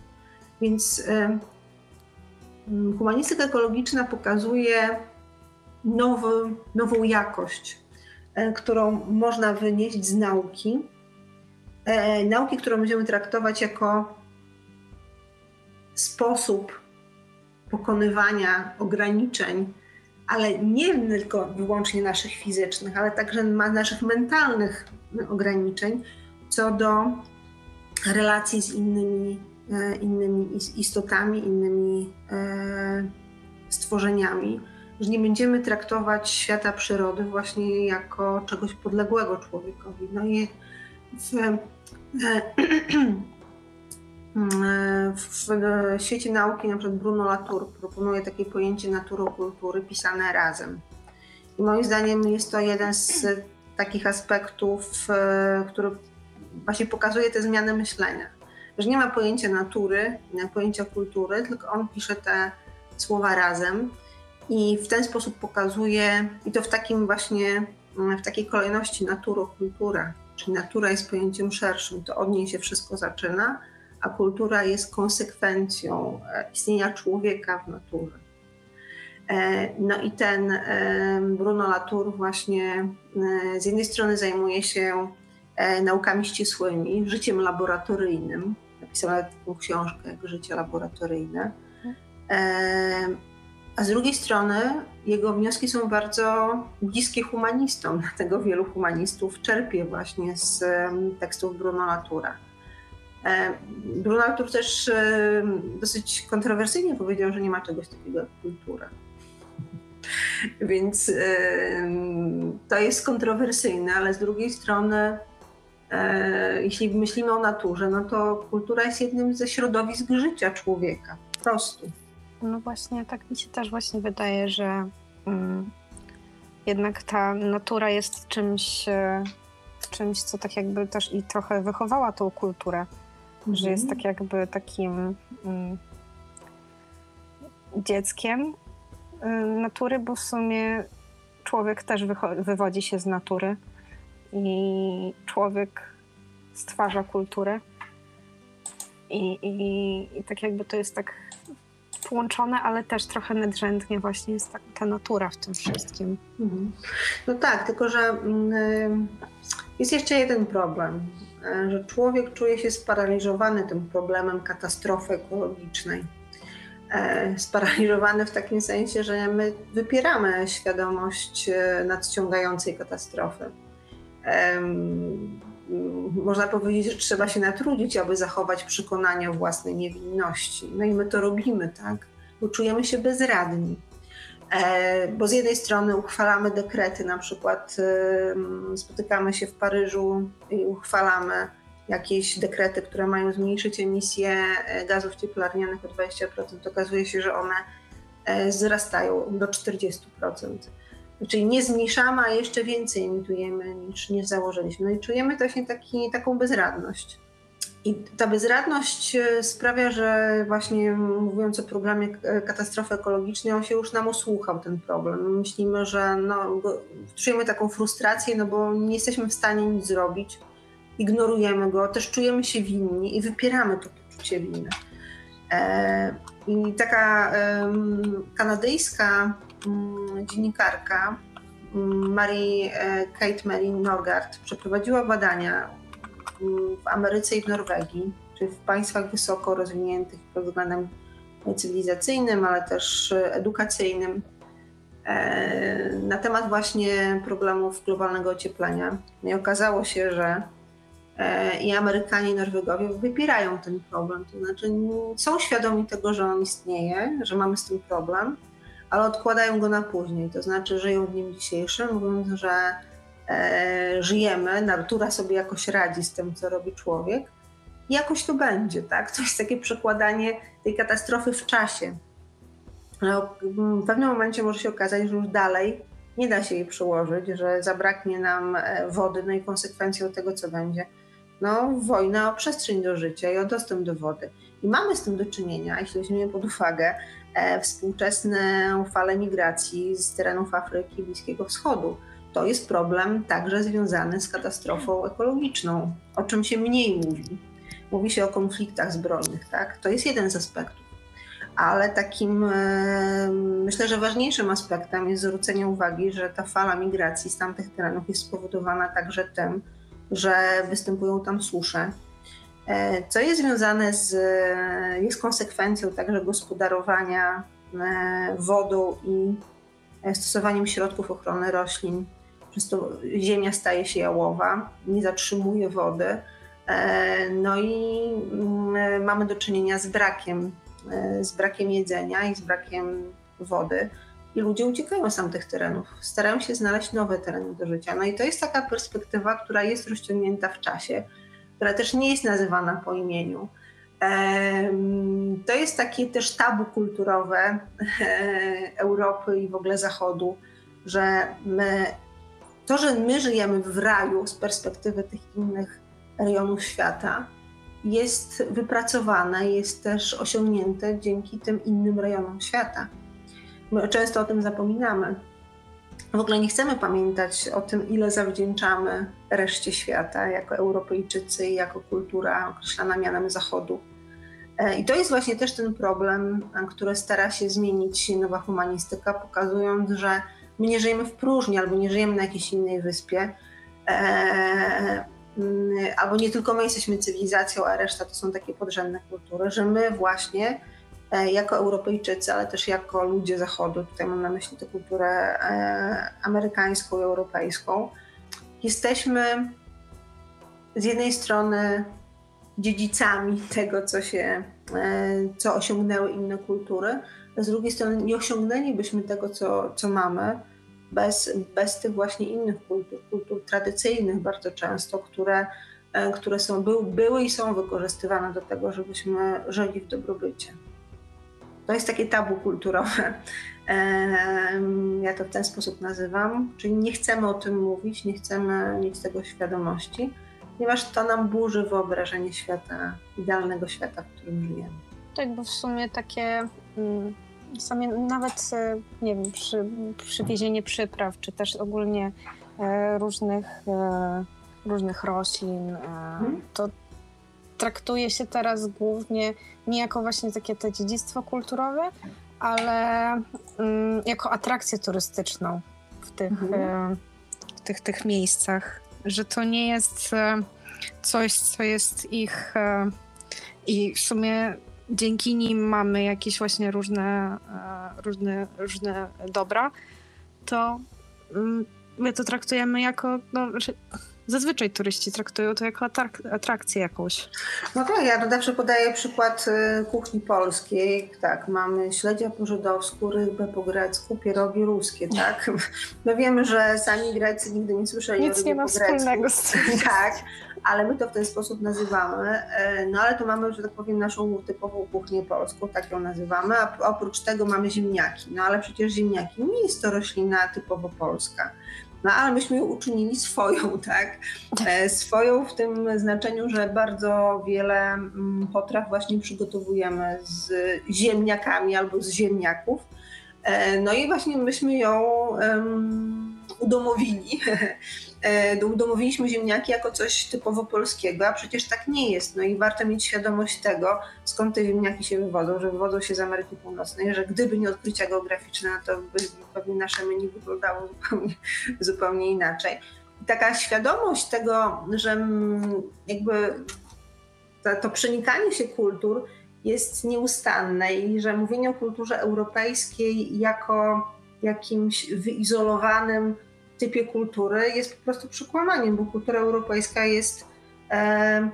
Więc e, humanistyka ekologiczna pokazuje nowy, nową jakość, którą można wynieść z nauki. E, nauki, którą będziemy traktować jako sposób pokonywania ograniczeń, ale nie tylko wyłącznie naszych fizycznych, ale także naszych mentalnych ograniczeń co do relacji z innymi E, innymi istotami, innymi e, stworzeniami, że nie będziemy traktować świata przyrody właśnie jako czegoś podległego człowiekowi. No i w, e, w świecie nauki, na przykład Bruno Latour proponuje takie pojęcie naturokultury pisane razem. I moim zdaniem jest to jeden z takich aspektów, który właśnie pokazuje te zmiany myślenia że nie ma pojęcia natury, nie ma pojęcia kultury, tylko on pisze te słowa razem i w ten sposób pokazuje, i to w takim właśnie, w takiej kolejności naturo-kultura, czyli natura jest pojęciem szerszym, to od niej się wszystko zaczyna, a kultura jest konsekwencją e, istnienia człowieka w naturze. E, no i ten e, Bruno Latour właśnie z jednej strony zajmuje się naukami ścisłymi, życiem laboratoryjnym, napisała taką książkę jak Życie laboratoryjne. A z drugiej strony jego wnioski są bardzo bliskie humanistom, dlatego wielu humanistów czerpie właśnie z tekstów Bruno Latura. Bruno Latour też dosyć kontrowersyjnie powiedział, że nie ma czegoś takiego jak kultura. Więc to jest kontrowersyjne, ale z drugiej strony E, jeśli myślimy o naturze, no to kultura jest jednym ze środowisk życia człowieka, po prostu. No właśnie, tak mi się też właśnie wydaje, że mm, jednak ta natura jest czymś, e, czymś, co tak jakby też i trochę wychowała tą kulturę, mhm. że jest tak jakby takim mm, dzieckiem y, natury, bo w sumie człowiek też wywodzi się z natury i człowiek stwarza kulturę. I, i, I tak jakby to jest tak połączone, ale też trochę nadrzędnie właśnie jest ta, ta natura w tym wszystkim. Mhm. No tak, tylko że mm, jest jeszcze jeden problem, e, że człowiek czuje się sparaliżowany tym problemem katastrofy ekologicznej. E, sparaliżowany w takim sensie, że my wypieramy świadomość nadciągającej katastrofy można powiedzieć, że trzeba się natrudzić, aby zachować przekonanie o własnej niewinności. No i my to robimy, tak? Bo czujemy się bezradni. E, bo z jednej strony uchwalamy dekrety, na przykład spotykamy się w Paryżu i uchwalamy jakieś dekrety, które mają zmniejszyć emisję e, gazów cieplarnianych o 20%. Okazuje się, że one e, wzrastają do 40%. Czyli nie zmniejszamy, a jeszcze więcej emitujemy niż nie założyliśmy. No i czujemy właśnie taki, taką bezradność. I ta bezradność e, sprawia, że właśnie mówiąc o problemie katastrofy ekologicznej, on się już nam usłuchał ten problem. Myślimy, że no, czujemy taką frustrację, no bo nie jesteśmy w stanie nic zrobić, ignorujemy go, też czujemy się winni i wypieramy to poczucie winy. E, I taka kanadyjska Mm, dziennikarka Mary, e, Kate Mary Norgard przeprowadziła badania mm, w Ameryce i w Norwegii, czyli w państwach wysoko rozwiniętych pod względem cywilizacyjnym, ale też edukacyjnym, e, na temat właśnie problemów globalnego ocieplenia. No I okazało się, że e, i Amerykanie, i Norwegowie wypierają ten problem. To znaczy są świadomi tego, że on istnieje, że mamy z tym problem, ale odkładają go na później. To znaczy żyją w dniem dzisiejszym, mówiąc, że e, żyjemy, natura sobie jakoś radzi z tym, co robi człowiek. I jakoś to będzie, tak? To jest takie przekładanie tej katastrofy w czasie. No, w pewnym momencie może się okazać, że już dalej nie da się jej przełożyć, że zabraknie nam e, wody, no i konsekwencją tego, co będzie, no wojna o przestrzeń do życia i o dostęp do wody. I mamy z tym do czynienia, jeśli weźmiemy pod uwagę współczesną falę migracji z terenów Afryki Bliskiego Wschodu. To jest problem także związany z katastrofą ekologiczną, o czym się mniej mówi. Mówi się o konfliktach zbrojnych, tak? To jest jeden z aspektów. Ale takim, e, myślę, że ważniejszym aspektem jest zwrócenie uwagi, że ta fala migracji z tamtych terenów jest spowodowana także tym, że występują tam susze, E, co jest związane z, jest konsekwencją także gospodarowania e, wodą i e, stosowaniem środków ochrony roślin. Przez to ziemia staje się jałowa, nie zatrzymuje wody. No i mm, mamy do czynienia z brakiem, z brakiem jedzenia i z brakiem wody. I ludzie uciekają z tamtych terenów, starają się znaleźć nowe tereny do życia. No i to jest taka perspektywa, która jest rozciągnięta w czasie która też nie jest nazywana po imieniu. To jest takie też tabu kulturowe Europy i w ogóle Zachodu, że my, to, że my żyjemy w raju z perspektywy tych innych rejonów świata, jest wypracowane, jest też osiągnięte dzięki tym innym rejonom świata. My często o tym zapominamy w ogóle nie chcemy pamiętać o tym, ile zawdzięczamy reszcie świata jako Europejczycy i jako kultura określana mianem Zachodu. E, I to jest właśnie też ten problem, który stara się zmienić nowa humanistyka, pokazując, że my nie żyjemy w próżni albo nie żyjemy na jakiejś innej wyspie. E, albo nie tylko my jesteśmy cywilizacją, a reszta to są takie podrzędne kultury, że my właśnie jako Europejczycy, ale też jako ludzie Zachodu, tutaj mam na myśli tę kulturę e, amerykańską i europejską, jesteśmy z jednej strony dziedzicami tego, co się, e, co osiągnęły inne kultury, a z drugiej strony nie osiągnęlibyśmy tego, co, co mamy, bez, bez tych właśnie innych kultur, kultur tradycyjnych bardzo często, które, które są, były i są wykorzystywane do tego, żebyśmy żyli w dobrobycie. To jest takie tabu kulturowe. Ja to w ten sposób nazywam, czyli nie chcemy o tym mówić, nie chcemy mieć tego świadomości, ponieważ to nam burzy wyobrażenie świata, idealnego świata, w którym żyjemy. Tak, bo w sumie takie mm, same, nawet, e, nie wiem, przy, przywiezienie przypraw, czy też ogólnie e, różnych, e, różnych roślin, hmm. to traktuje się teraz głównie nie jako właśnie takie to dziedzictwo kulturowe, ale mm, jako atrakcję turystyczną w tych, mhm. e, w tych, tych miejscach. Że to nie jest e, coś, co jest ich e, i w sumie dzięki nim mamy jakieś właśnie różne, różne, różne dobra, to mm, my to traktujemy jako, no, Zazwyczaj turyści traktują to jako atrak atrakcję jakąś. No tak, ja zawsze podaję przykład y, kuchni polskiej. Tak, mamy śledzia po żydowsku, rybę po grecku, pierogi ruskie, tak? My wiemy, że sami Grecy nigdy nie słyszeli Nic o nie ma wspólnego z tym. Tak, ale my to w ten sposób nazywamy. E, no ale to mamy, że tak powiem, naszą typową kuchnię polską, tak ją nazywamy, a oprócz tego mamy ziemniaki. No ale przecież ziemniaki nie jest to roślina typowo polska. No ale myśmy ją uczynili swoją, tak? E, swoją w tym znaczeniu, że bardzo wiele mm, potraw właśnie przygotowujemy z ziemniakami albo z ziemniaków. E, no i właśnie myśmy ją um, udomowili udomowiliśmy ziemniaki jako coś typowo polskiego, a przecież tak nie jest. No i warto mieć świadomość tego, skąd te ziemniaki się wywodzą, że wywodzą się z Ameryki Północnej, że gdyby nie odkrycia geograficzne, no to by pewnie nasze menu wyglądało zupełnie, zupełnie inaczej. I taka świadomość tego, że jakby to, to przenikanie się kultur jest nieustanne i że mówienie o kulturze europejskiej jako jakimś wyizolowanym typie kultury jest po prostu przekłamaniem, bo kultura europejska jest e,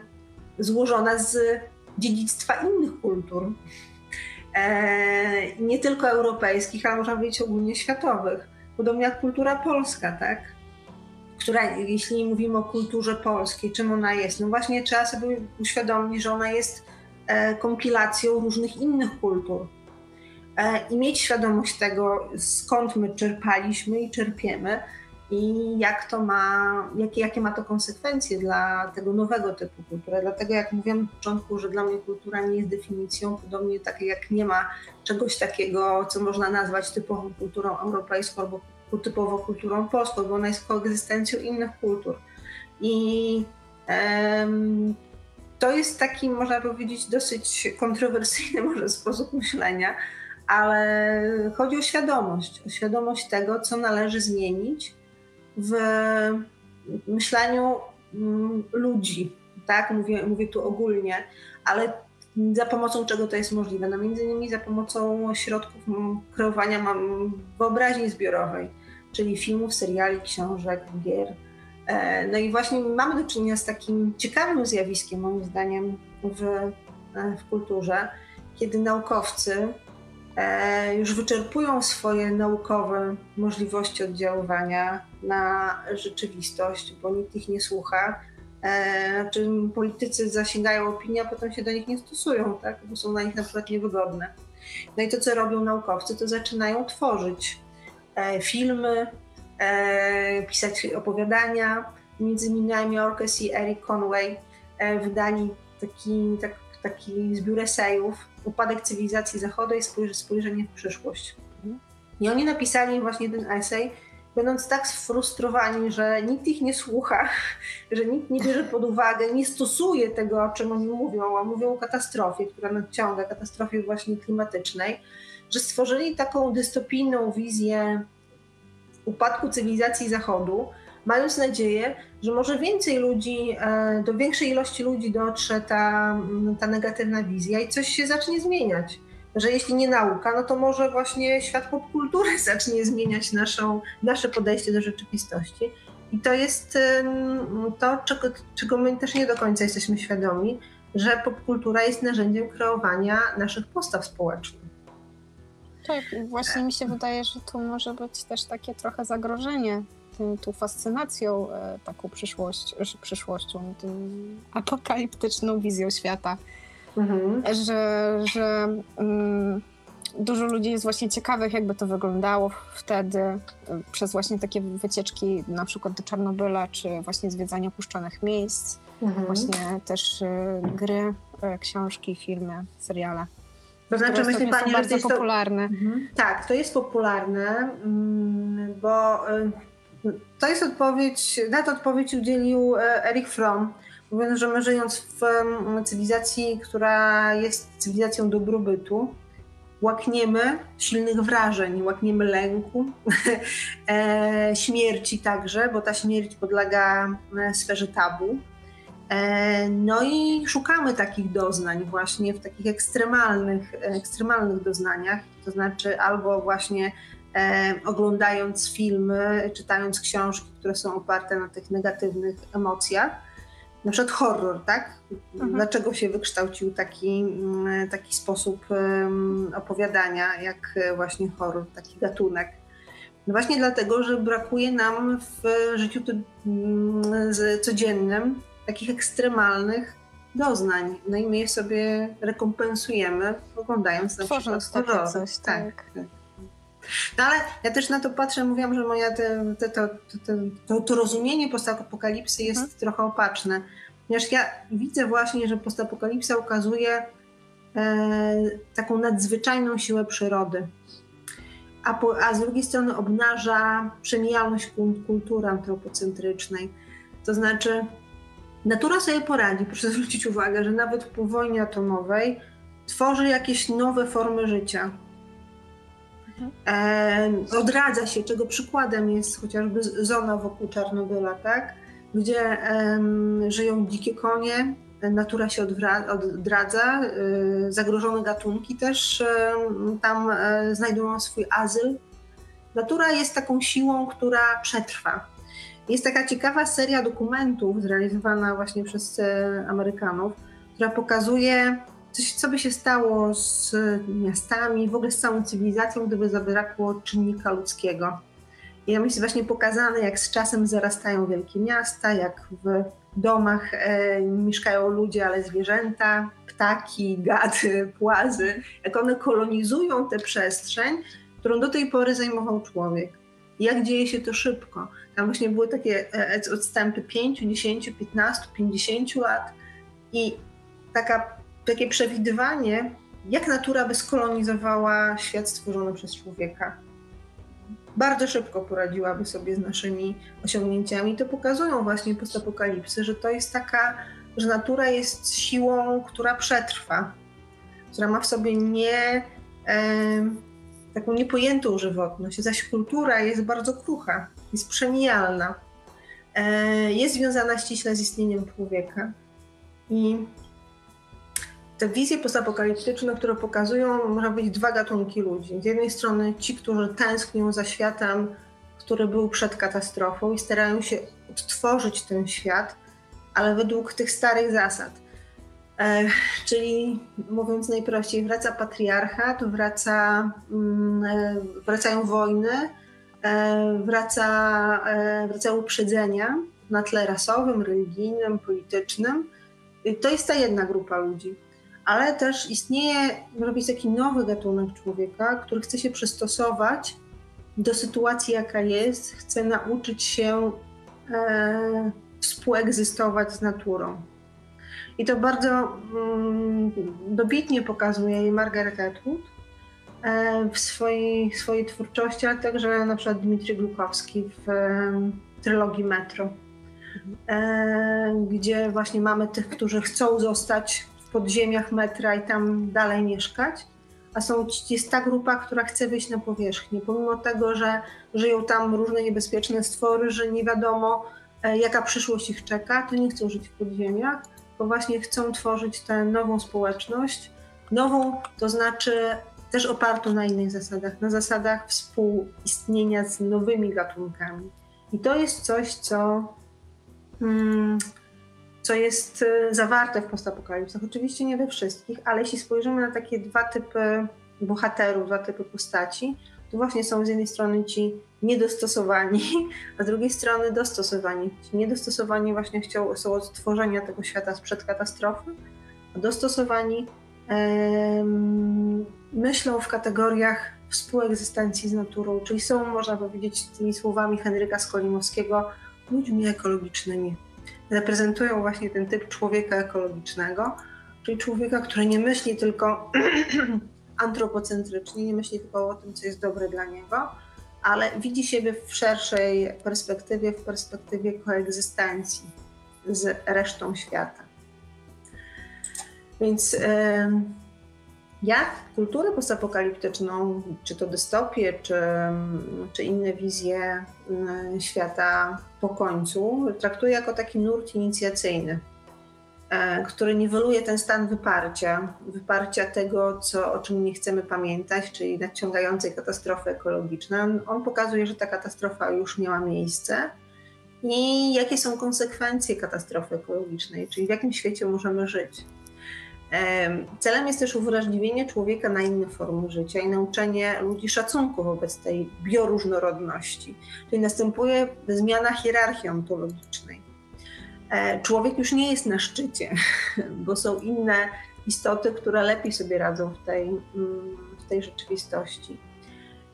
złożona z dziedzictwa innych kultur. E, nie tylko europejskich, ale można powiedzieć ogólnie światowych. Podobnie jak kultura polska, tak? Która, jeśli mówimy o kulturze polskiej, czym ona jest? No właśnie trzeba sobie uświadomić, że ona jest e, kompilacją różnych innych kultur E, i mieć świadomość tego, skąd my czerpaliśmy i czerpiemy i jak to ma, jakie, jakie ma to konsekwencje dla tego nowego typu kultury. Dlatego jak mówiłem na początku, że dla mnie kultura nie jest definicją, podobnie tak jak nie ma czegoś takiego, co można nazwać typową kulturą europejską albo typowo kulturą polską, bo ona jest koegzystencją innych kultur. I um, to jest taki, można powiedzieć, dosyć kontrowersyjny może sposób myślenia, ale chodzi o świadomość, o świadomość tego, co należy zmienić w myśleniu mm, ludzi. Tak, mówię, mówię tu ogólnie, ale za pomocą czego to jest możliwe? No między innymi za pomocą środków kreowania wyobraźni zbiorowej, czyli filmów, seriali, książek, gier. E, no i właśnie mamy do czynienia z takim ciekawym zjawiskiem, moim zdaniem, w, e, w kulturze, kiedy naukowcy już wyczerpują swoje naukowe możliwości oddziaływania na rzeczywistość, bo nikt ich nie słucha. E, znaczy politycy zasięgają opinii, a potem się do nich nie stosują, tak? bo są na nich na przykład niewygodne. No i to, co robią naukowcy, to zaczynają tworzyć e, filmy, pisać opowiadania. Między innymi Orkes i Eric Conway wydali taki, tak, taki zbiór esejów upadek cywilizacji zachodu i spojrzenie w przyszłość. I oni napisali właśnie ten esej, będąc tak sfrustrowani, że nikt ich nie słucha, że nikt nie bierze pod uwagę, nie stosuje tego, o czym oni mówią, a mówią o katastrofie, która nadciąga, katastrofie właśnie klimatycznej, że stworzyli taką dystopijną wizję upadku cywilizacji Zachodu, mając nadzieję, że może więcej ludzi, e, do większej ilości ludzi dotrze ta, mm, ta negatywna wizja i coś się zacznie zmieniać. Że jeśli nie nauka, no to może właśnie świat popkultury zacznie zmieniać naszą, nasze podejście do rzeczywistości. I to jest to, czego, czego my też nie do końca jesteśmy świadomi, że popkultura jest narzędziem kreowania naszych postaw społecznych. Tak, właśnie mi się wydaje, że tu może być też takie trochę zagrożenie tą, tą fascynacją e, taką przyszłość, przyszłością, tą apokaliptyczną wizją świata, mhm. że, że um, dużo ludzi jest właśnie ciekawych, jakby to wyglądało wtedy, e, przez właśnie takie wycieczki na przykład do Czarnobyla, czy właśnie zwiedzanie opuszczonych miejsc, mhm. właśnie też y, gry, y, książki, filmy, seriale. To znaczy, myśli Pani, że to jest popularne. To... Mhm. Tak, to jest popularne, mm, bo to jest odpowiedź, na to odpowiedź udzielił e, Eric Fromm, mówiąc, że my żyjąc w cywilizacji, która jest cywilizacją dobrobytu, łakniemy silnych wrażeń, łakniemy lęku, e, śmierci także, bo ta śmierć podlega e, sferze tabu. No i szukamy takich doznań właśnie w takich ekstremalnych, ekstremalnych doznaniach, to znaczy albo właśnie oglądając filmy, czytając książki, które są oparte na tych negatywnych emocjach. Na przykład horror, tak? Mhm. Dlaczego się wykształcił taki, mm, taki sposób opowiadania, jak właśnie horror, taki gatunek? No właśnie dlatego, że brakuje nam w życiu um, codziennym takich ekstremalnych doznań. No i my je sobie rekompensujemy, oglądając na Tworząc przykład horror. Coś, tak. tak. No ale ja też na to patrzę, mówiłam, że moja te, te, to, to, to, rozumienie postapokalipsy jest mhm. trochę opaczne. Ponieważ ja widzę właśnie, że postapokalipsa ukazuje e, taką nadzwyczajną siłę przyrody. a, po, a z drugiej strony obnaża przemijalność kultury antropocentrycznej. To znaczy, natura sobie poradzi. Proszę zwrócić uwagę, że nawet po wojnie atomowej tworzy jakieś nowe formy życia. E, odradza się, czego przykładem jest chociażby zona wokół Czarnobyla, tak? gdzie e, żyją dzikie konie, natura się odradza, e, zagrożone gatunki też e, tam e, znajdują swój azyl. Natura jest taką siłą, która przetrwa. Jest taka ciekawa seria dokumentów zrealizowana właśnie przez Amerykanów, która pokazuje, coś, co by się stało z miastami, w ogóle z całą cywilizacją, gdyby zabrakło czynnika ludzkiego. I tam jest właśnie pokazane, jak z czasem zarastają wielkie miasta, jak w domach e, mieszkają ludzie, ale zwierzęta, ptaki, gady, płazy, jak one kolonizują tę przestrzeń, którą do tej pory zajmował człowiek. I jak dzieje się to szybko. Tam właśnie były takie e, odstępy 5, 10, 15, 50 lat i taka, takie przewidywanie, jak natura by skolonizowała świat stworzony przez człowieka bardzo szybko poradziłaby sobie z naszymi osiągnięciami. To pokazują właśnie postapokalipsy, że to jest taka, że natura jest siłą, która przetrwa, która ma w sobie nie, e, taką niepojętą żywotność, zaś kultura jest bardzo krucha, jest przemijalna, e, jest związana ściśle z istnieniem człowieka. I te wizje postapokaliptyczne, które pokazują, można być dwa gatunki ludzi. Z jednej strony ci, którzy tęsknią za światem, który był przed katastrofą i starają się odtworzyć ten świat, ale według tych starych zasad. E, czyli mówiąc najprościej, wraca patriarchat, wraca, mm, e, wracają wojny, e, wraca, wracają uprzedzenia na tle rasowym, religijnym, politycznym. To jest ta jedna grupa ludzi ale też istnieje, może być taki nowy gatunek człowieka, który chce się przystosować do sytuacji, jaka jest, chce nauczyć się e, współegzystować z naturą. I to bardzo mm, dobitnie pokazuje Margaret Atwood e, w swojej, swojej twórczości, ale także na przykład Dmitry Glukowski w e, trylogii Metro, e, gdzie właśnie mamy tych, którzy chcą zostać podziemiach metra i tam dalej mieszkać, a są, jest ta grupa, która chce wyjść na powierzchnię, pomimo tego, że żyją tam różne niebezpieczne stwory, że nie wiadomo, e, jaka przyszłość ich czeka, to nie chcą żyć w podziemiach, bo właśnie chcą tworzyć tę nową społeczność, nową, to znaczy też opartą na innych zasadach, na zasadach współistnienia z nowymi gatunkami. I to jest coś, co hmm, co jest y, zawarte w postapokalipsach. Oczywiście nie we wszystkich, ale jeśli spojrzymy na takie dwa typy bohaterów, dwa typy postaci, to właśnie są z jednej strony ci niedostosowani, a z drugiej strony dostosowani. Ci niedostosowani właśnie chciał, są od stworzenia tego świata sprzed katastrofy, a dostosowani myślą w kategoriach współegzystencji z naturą, czyli są, można powiedzieć, tymi słowami Henryka Skolimowskiego, ludźmi ekologicznymi reprezentują właśnie ten typ człowieka ekologicznego, czyli człowieka, który nie myśli tylko antropocentrycznie, nie myśli tylko o tym, co jest dobre dla niego, ale widzi siebie w szerszej perspektywie, w perspektywie koegzystencji z resztą świata. Więc jak kulturę postapokaliptyczną, czy to dystopię, czy, czy inne wizje mm, świata po końcu, traktuję jako taki nurt inicjacyjny, e, który niweluje ten stan wyparcia, wyparcia tego, co, o czym nie chcemy pamiętać, czyli nadciągającej katastrofy ekologicznej. On pokazuje, że ta katastrofa już miała miejsce i jakie są konsekwencje katastrofy ekologicznej, czyli w jakim świecie możemy żyć. Celem jest też uwrażliwienie człowieka na inne formy życia i nauczenie ludzi szacunku wobec tej bioróżnorodności. Czyli następuje zmiana hierarchii ontologicznej. E, człowiek już nie jest na szczycie, bo są inne istoty, które lepiej sobie radzą w tej, mm, w tej rzeczywistości.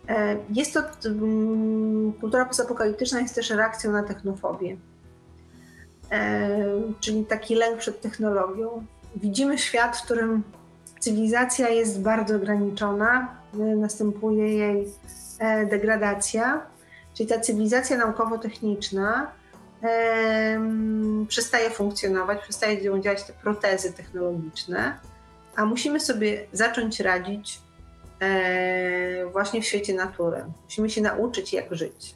E, jest to, mm, kultura postapokaliptyczna jest też reakcją na technofobię, e, czyli taki lęk przed technologią, widzimy świat, w którym cywilizacja jest bardzo ograniczona, następuje jej degradacja, czyli ta cywilizacja naukowo-techniczna przestaje funkcjonować, przestają działać te protezy technologiczne, a musimy sobie zacząć radzić właśnie w świecie natury. Musimy się nauczyć, jak żyć.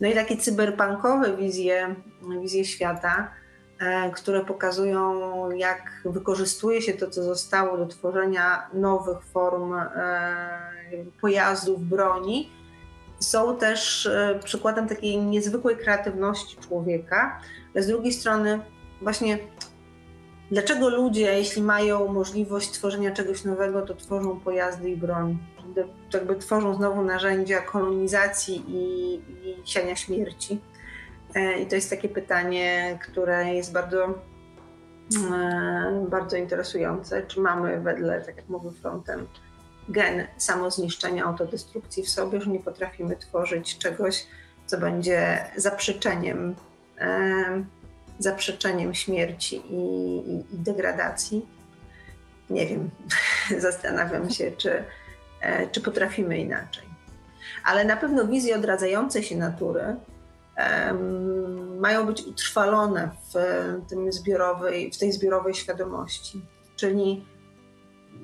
No i takie cyberpunkowe wizje, wizje świata, e, które pokazują, jak wykorzystuje się to, co zostało do tworzenia nowych form e, pojazdów, broni, są też e, przykładem takiej niezwykłej kreatywności człowieka, ale z drugiej strony właśnie dlaczego ludzie, jeśli mają możliwość tworzenia czegoś nowego, to tworzą pojazdy i broń? Jakby tworzą znowu narzędzia kolonizacji i, i siania śmierci. E, I to jest takie pytanie, które jest bardzo, e, bardzo interesujące. Czy mamy wedle, tak jak mówił Frontem, gen samozniszczenia, autodestrukcji w sobie, że nie potrafimy tworzyć czegoś, co będzie zaprzeczeniem, e, zaprzeczeniem śmierci i, i, i degradacji. Nie wiem, zastanawiam się, czy, czy potrafimy inaczej. Ale na pewno wizje odradzającej się natury mają być utrwalone w, tym zbiorowej, w tej zbiorowej świadomości. Czyli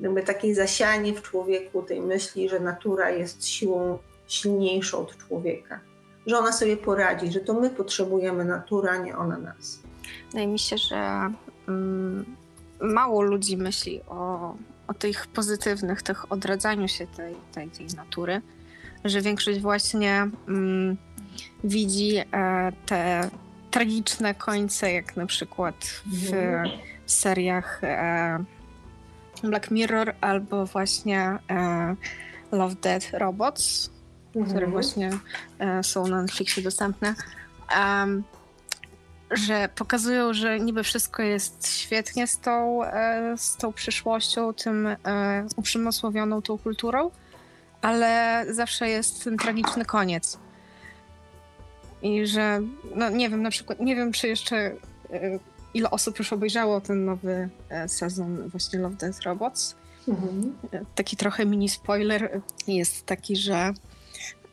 jakby takie zasianie w człowieku tej myśli, że natura jest siłą silniejszą od człowieka, że ona sobie poradzi, że to my potrzebujemy natury, a nie ona nas. Wydaje mi się, że mm, mało ludzi myśli o, o tych pozytywnych, tych odradzaniu się tej, tej, tej natury, że większość właśnie mm, widzi e, te tragiczne końce, jak na przykład w mhm. seriach e, Black Mirror albo właśnie e, Love, Dead Robots, mhm. które właśnie są na Netflixie dostępne, że pokazują, że niby wszystko jest świetnie z tą, z tą przyszłością, tym uprzemysłowioną tą kulturą, ale zawsze jest ten tragiczny koniec. I że, no nie wiem, na przykład, nie wiem, czy jeszcze ile osób już obejrzało ten nowy e, sezon właśnie Love, Death Robots. Mhm. E, taki trochę mini spoiler jest taki, że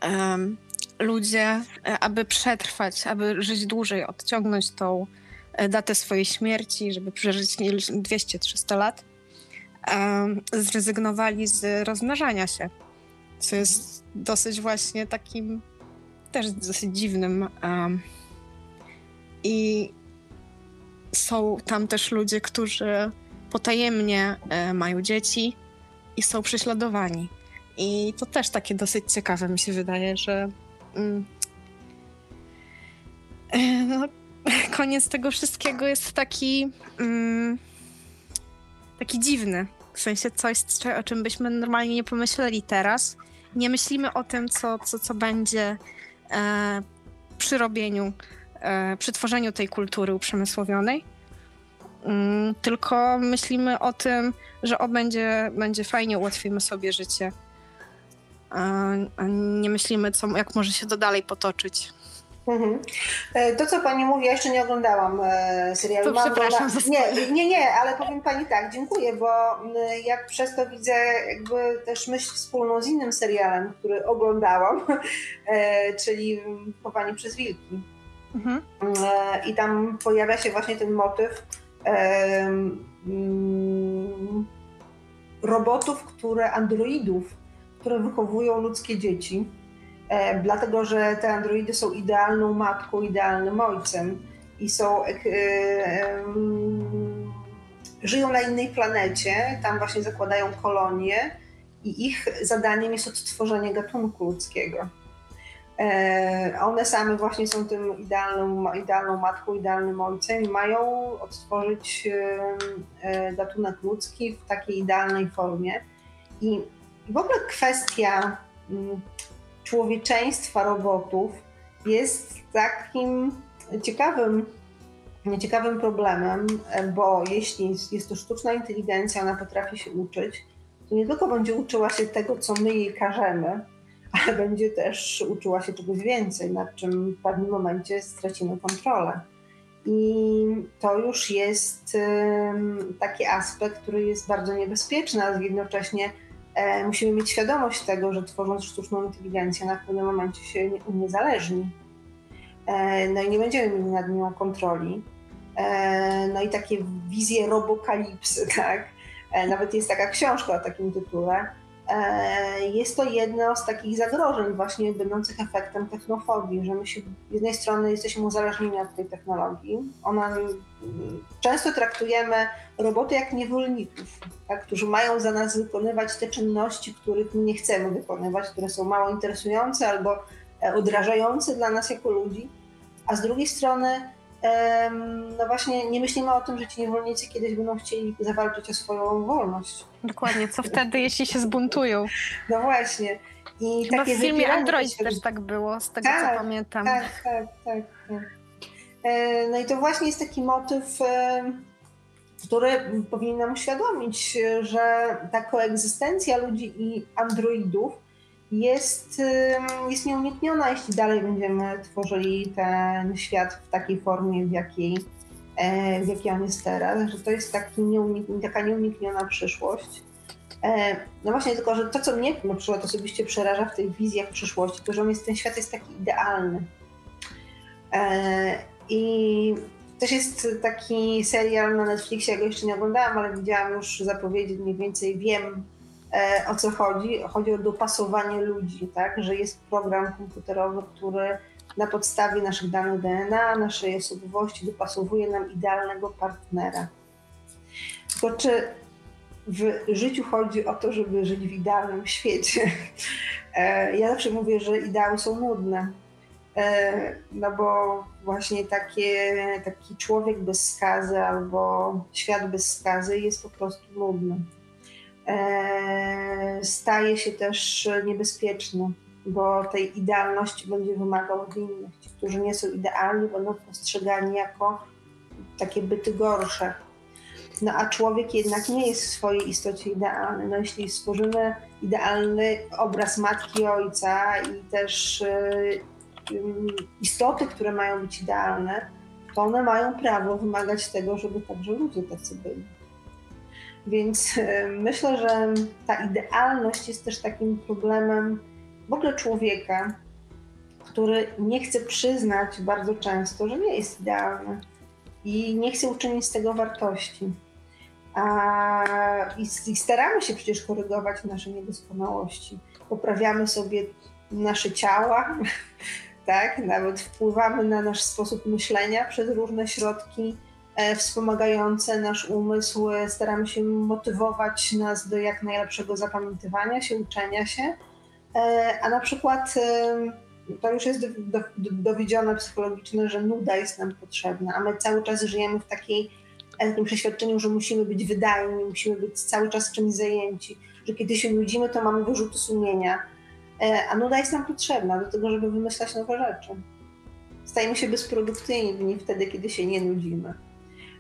um, ludzie, e, aby przetrwać, aby żyć dłużej, odciągnąć tą datę swojej śmierci, żeby przeżyć 200-300 lat, um, zrezygnowali z rozmnażania się. Co jest dosyć właśnie takim też dosyć dziwnym. Um, I są tam też ludzie, którzy potajemnie e, mają dzieci i są prześladowani. I to też takie dosyć ciekawe mi się wydaje, że mm, e, no, koniec tego wszystkiego jest taki mm, taki dziwny. W sensie coś, o czym byśmy normalnie nie pomyśleli teraz. Nie myślimy o tym, co, co, co będzie przy robieniu E, przy tworzeniu tej kultury uprzemysłowionej. Mm, tylko myślimy o tym, że o, będzie, będzie fajnie, ułatwimy sobie życie. A nie myślimy, co, jak może się to dalej potoczyć. Mhm. E, to, co pani mówi, ja jeszcze nie oglądałam e, serialu. To przepraszam za nie, nie, nie, ale powiem pani tak, dziękuję, bo jak przez to widzę jakby też myśl wspólną z innym serialem, który oglądałam, czyli Chowanie przez wilki. Mhm. E, I tam pojawia się właśnie ten motyw robotów, które androidów, które wychowują ludzkie dzieci. E, dlatego, że te androidy są idealną matką, idealnym ojcem i są. E, żyją na innej planecie, tam właśnie zakładają kolonie i ich zadaniem jest odtworzenie gatunku ludzkiego. E, one same właśnie są tym idealną, idealną matką, idealnym ojcem i mają odtworzyć e, gatunek ludzki w takiej idealnej formie. I w ogóle kwestia człowieczeństwa robotów jest takim ciekawym, ciekawym problemem, bo jeśli jest to sztuczna inteligencja, ona potrafi się uczyć, to nie tylko będzie uczyła się tego, co my jej każemy, ale będzie też uczyła się czegoś więcej, nad czym w pewnym momencie stracimy kontrolę. I to już jest taki aspekt, który jest bardzo niebezpieczny, a jednocześnie musimy mieć świadomość tego, że tworząc sztuczną inteligencję, na pewnym momencie się uniezależni. E, no i nie będziemy mieli nad nią kontroli. E, no i takie wizje robokalipsy, tak? E, nawet jest taka książka o takim tytule. E, jest to jedno z takich zagrożeń właśnie będących efektem technofobii, że my się z jednej strony jesteśmy uzależnieni od tej technologii. Ona, często traktujemy roboty jak niewolników, tak, którzy mają za nas wykonywać te czynności, których nie chcemy wykonywać, które są mało interesujące albo odrażające dla nas jako ludzi. A z drugiej strony no właśnie nie myślimy o tym, że ci niewolnicy kiedyś będą chcieli zawalczyć o swoją wolność. Dokładnie, co wtedy, jeśli się zbuntują? No właśnie. I Chyba w filmie Android też tak było, z tego tak, co pamiętam. Tak, tak, tak, tak. E, no i to właśnie jest taki motyw, który powinien nam uświadomić, że ta koegzystencja ludzi i androidów jest, jest nieunikniona, jeśli dalej będziemy tworzyli ten świat w takiej formie, w jakiej, e, w jakiej on jest teraz, że to jest taki nieunik, taka nieunikniona przyszłość. E, no właśnie, tylko że to, co mnie na przykład osobiście przeraża w tych wizjach przyszłości, to że on jest, ten świat jest taki idealny. E, I też jest taki serial na Netflixie, ja go jeszcze nie oglądałam, ale widziałam już zapowiedzi, mniej więcej wiem, E, o co chodzi. Chodzi o dopasowanie ludzi, tak? że jest program komputerowy, który na podstawie naszych danych DNA, naszej osobowości dopasowuje nam idealnego partnera. Tylko czy w życiu chodzi o to, żeby żyć w idealnym świecie? E, ja zawsze mówię, że ideały są nudne. E, no bo właśnie takie, taki człowiek bez skazy albo świat bez skazy jest po prostu nudny. E, staje się też niebezpieczny, bo tej idealności będzie wymagał od innych. Ci, którzy nie są idealni, będą postrzegani jako takie byty gorsze. No a człowiek jednak nie jest w swojej istocie idealny. No jeśli stworzymy idealny obraz matki, ojca i też yy, istoty, które mają być idealne, to one mają prawo wymagać tego, żeby także ludzie tacy byli. Więc e, myślę, że ta idealność jest też takim problemem w ogóle człowieka, który nie chce przyznać bardzo często, że nie jest idealny i nie chce uczynić z tego wartości. A, i, i staramy się przecież korygować nasze niedoskonałości. Poprawiamy sobie nasze ciała, tak? Nawet wpływamy na nasz sposób myślenia przez różne środki E, wspomagające nasz umysł. Staramy się motywować nas do jak najlepszego zapamiętywania się, uczenia się. E, a na przykład e, to już jest dowiedzione psychologiczne, że nuda jest nam potrzebna, a my cały czas żyjemy w takiej, takim przeświadczeniu, że musimy być wydajni, musimy być cały czas czymś zajęci, że kiedy się nudzimy, to mamy wyrzuty sumienia. A nuda jest nam potrzebna do tego, żeby wymyślać nowe rzeczy. Stajemy się bezprodukcyjni wtedy, kiedy się nie nudzimy.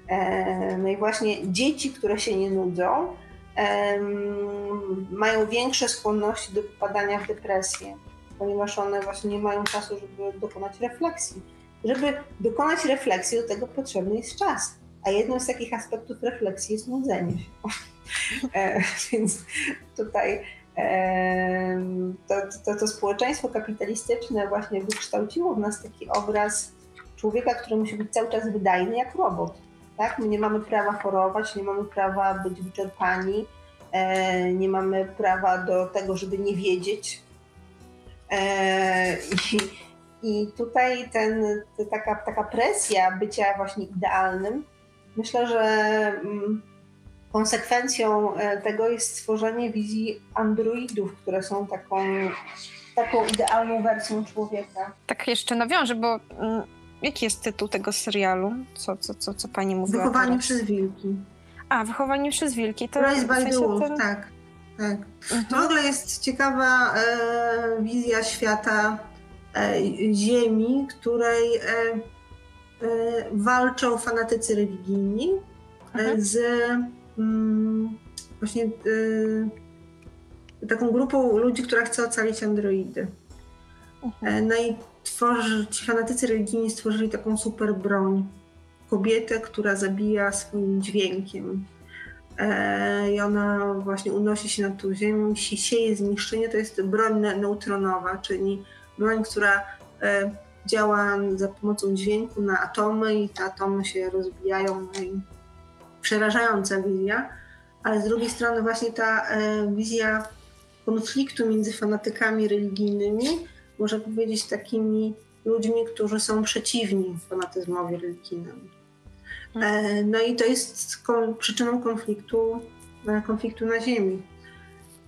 E, no i właśnie dzieci, które się nie nudzą, mają większe skłonności do popadania w depresję, ponieważ one właśnie nie mają czasu, żeby dokonać refleksji. Żeby dokonać refleksji, do tego potrzebny jest czas. A jednym z takich aspektów refleksji jest nudzenie się. E, więc tutaj to, to, to społeczeństwo kapitalistyczne właśnie wykształciło w nas taki obraz człowieka, który musi być cały czas wydajny jak robot tak? My nie mamy prawa chorować, nie mamy prawa być wyczerpani, e, nie mamy prawa do tego, żeby nie wiedzieć. E, i, I tutaj ten, taka, taka presja bycia właśnie idealnym, myślę, że mm, konsekwencją e, tego jest stworzenie wizji androidów, które są taką, taką idealną wersją człowieka. Tak jeszcze nawiążę, bo mm, Jaki jest tytuł tego serialu? Co, co, co, co pani mówiła? Wychowanie teraz? przez wilki. A, Wychowanie przez wilki. To Rise by the Wolf, ten... tak. tak. Mhm. To w ogóle jest ciekawa e, wizja świata e, Ziemi, której e, e walczą fanatycy religijni e, mhm. z właśnie e, taką grupą ludzi, która chce ocalić androidy. Mhm. No i tworzy, ci fanatycy religijni stworzyli taką super broń. Kobietę, która zabija swoim dźwiękiem. e, i ona właśnie unosi się nad tą ziemią, sieje zniszczenie, to jest broń neutronowa, czyli broń, która e, działa za pomocą dźwięku na atomy i te atomy się rozbijają. No i przerażająca wizja, ale z drugiej strony właśnie ta wizja konfliktu między fanatykami religijnymi, można powiedzieć takimi ludźmi, którzy są przeciwni fanatyzmowi religijnemu. E, no i to jest przyczyną konfliktu, e, konfliktu na Ziemi.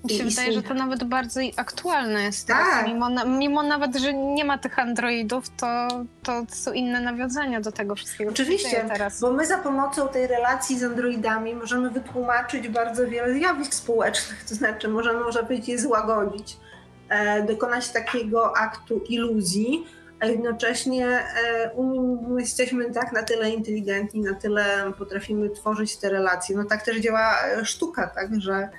Mi się wydaje, że to nawet bardzo aktualne jest tak. Mimo, mimo nawet, że nie ma tych androidów, to, to są inne nawiązania do tego wszystkiego. Oczywiście, teraz. bo my za pomocą tej relacji z androidami możemy wytłumaczyć bardzo wiele zjawisk społecznych, to znaczy możemy, można powiedzieć, je złagodzić, e, dokonać takiego aktu iluzji, a jednocześnie e, my jesteśmy tak na tyle inteligentni, na tyle potrafimy tworzyć te relacje. No tak też działa e, sztuka, tak, że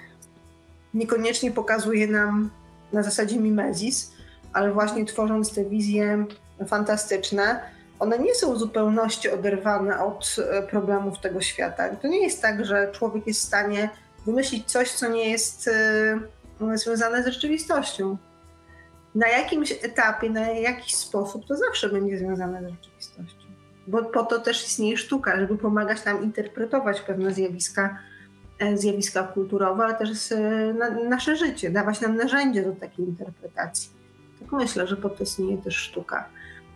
niekoniecznie pokazuje nam na zasadzie mimezis, ale właśnie tworząc te wizje fantastyczne, one nie są w zupełności oderwane od e, problemów tego świata. To nie jest tak, że człowiek jest w stanie wymyślić coś, co nie jest związane z rzeczywistością na jakimś etapie, na jakiś sposób to zawsze będzie związane z rzeczywistością. Bo po to też istnieje sztuka, żeby pomagać nam interpretować pewne zjawiska, e, zjawiska kulturowe, ale też e, na, nasze życie, dawać nam narzędzie do takiej interpretacji. Tak myślę, że po to istnieje też sztuka.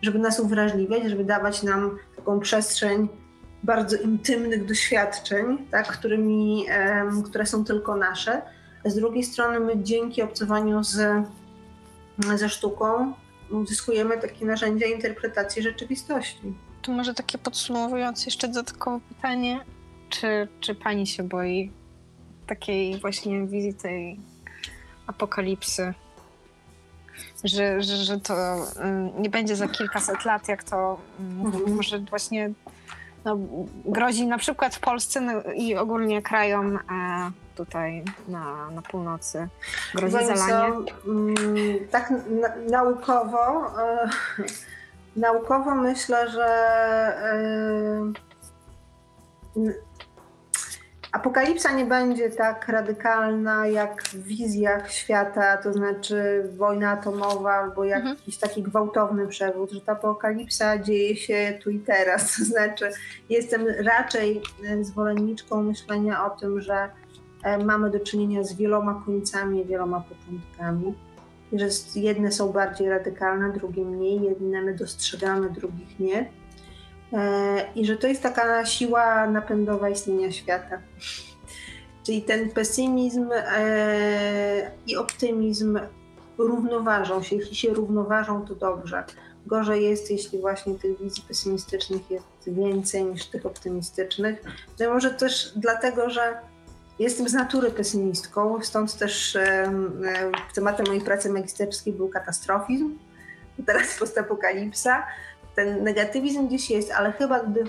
Żeby nas uwrażliwiać, żeby dawać nam taką przestrzeń bardzo intymnych doświadczeń, tak, którymi, które są tylko nasze. Z drugiej strony my dzięki obcowaniu z ze sztuką uzyskujemy takie narzędzia interpretacji rzeczywistości. To może takie podsumowując jeszcze dodatkowe pytanie, czy, czy pani się boi takiej właśnie wizji tej apokalipsy? Że, że, że to um, nie będzie za kilkaset lat, jak to um, mhm. może właśnie no, grozi na przykład w Polsce no, i ogólnie krajom e, tutaj na, na północy grozi zalanie? Mm, tak na, naukowo, e, naukowo myślę, że e, apokalipsa nie będzie tak radykalna jak w wizjach świata, to znaczy wojna atomowa albo jakiś mhm. taki gwałtowny przewrót, że ta apokalipsa dzieje się tu i teraz. To znaczy jestem raczej e, zwolenniczką myślenia o tym, że E, mamy do czynienia z wieloma końcami, wieloma początkami. Że jedne są bardziej radykalne, drugie mniej, jedne my dostrzegamy, drugich nie. E, I że to jest taka siła napędowa istnienia świata. Czyli ten pesymizm e, i optymizm równoważą się. Jeśli się równoważą, to dobrze. Gorzej jest, jeśli właśnie tych wizji pesymistycznych jest więcej niż tych optymistycznych. No może też dlatego, że Jestem z natury pesymistką, stąd też tematem mojej pracy magisterskiej był katastrofizm, teraz postapokalipsa. Ten negatywizm gdzieś jest, ale chyba gdy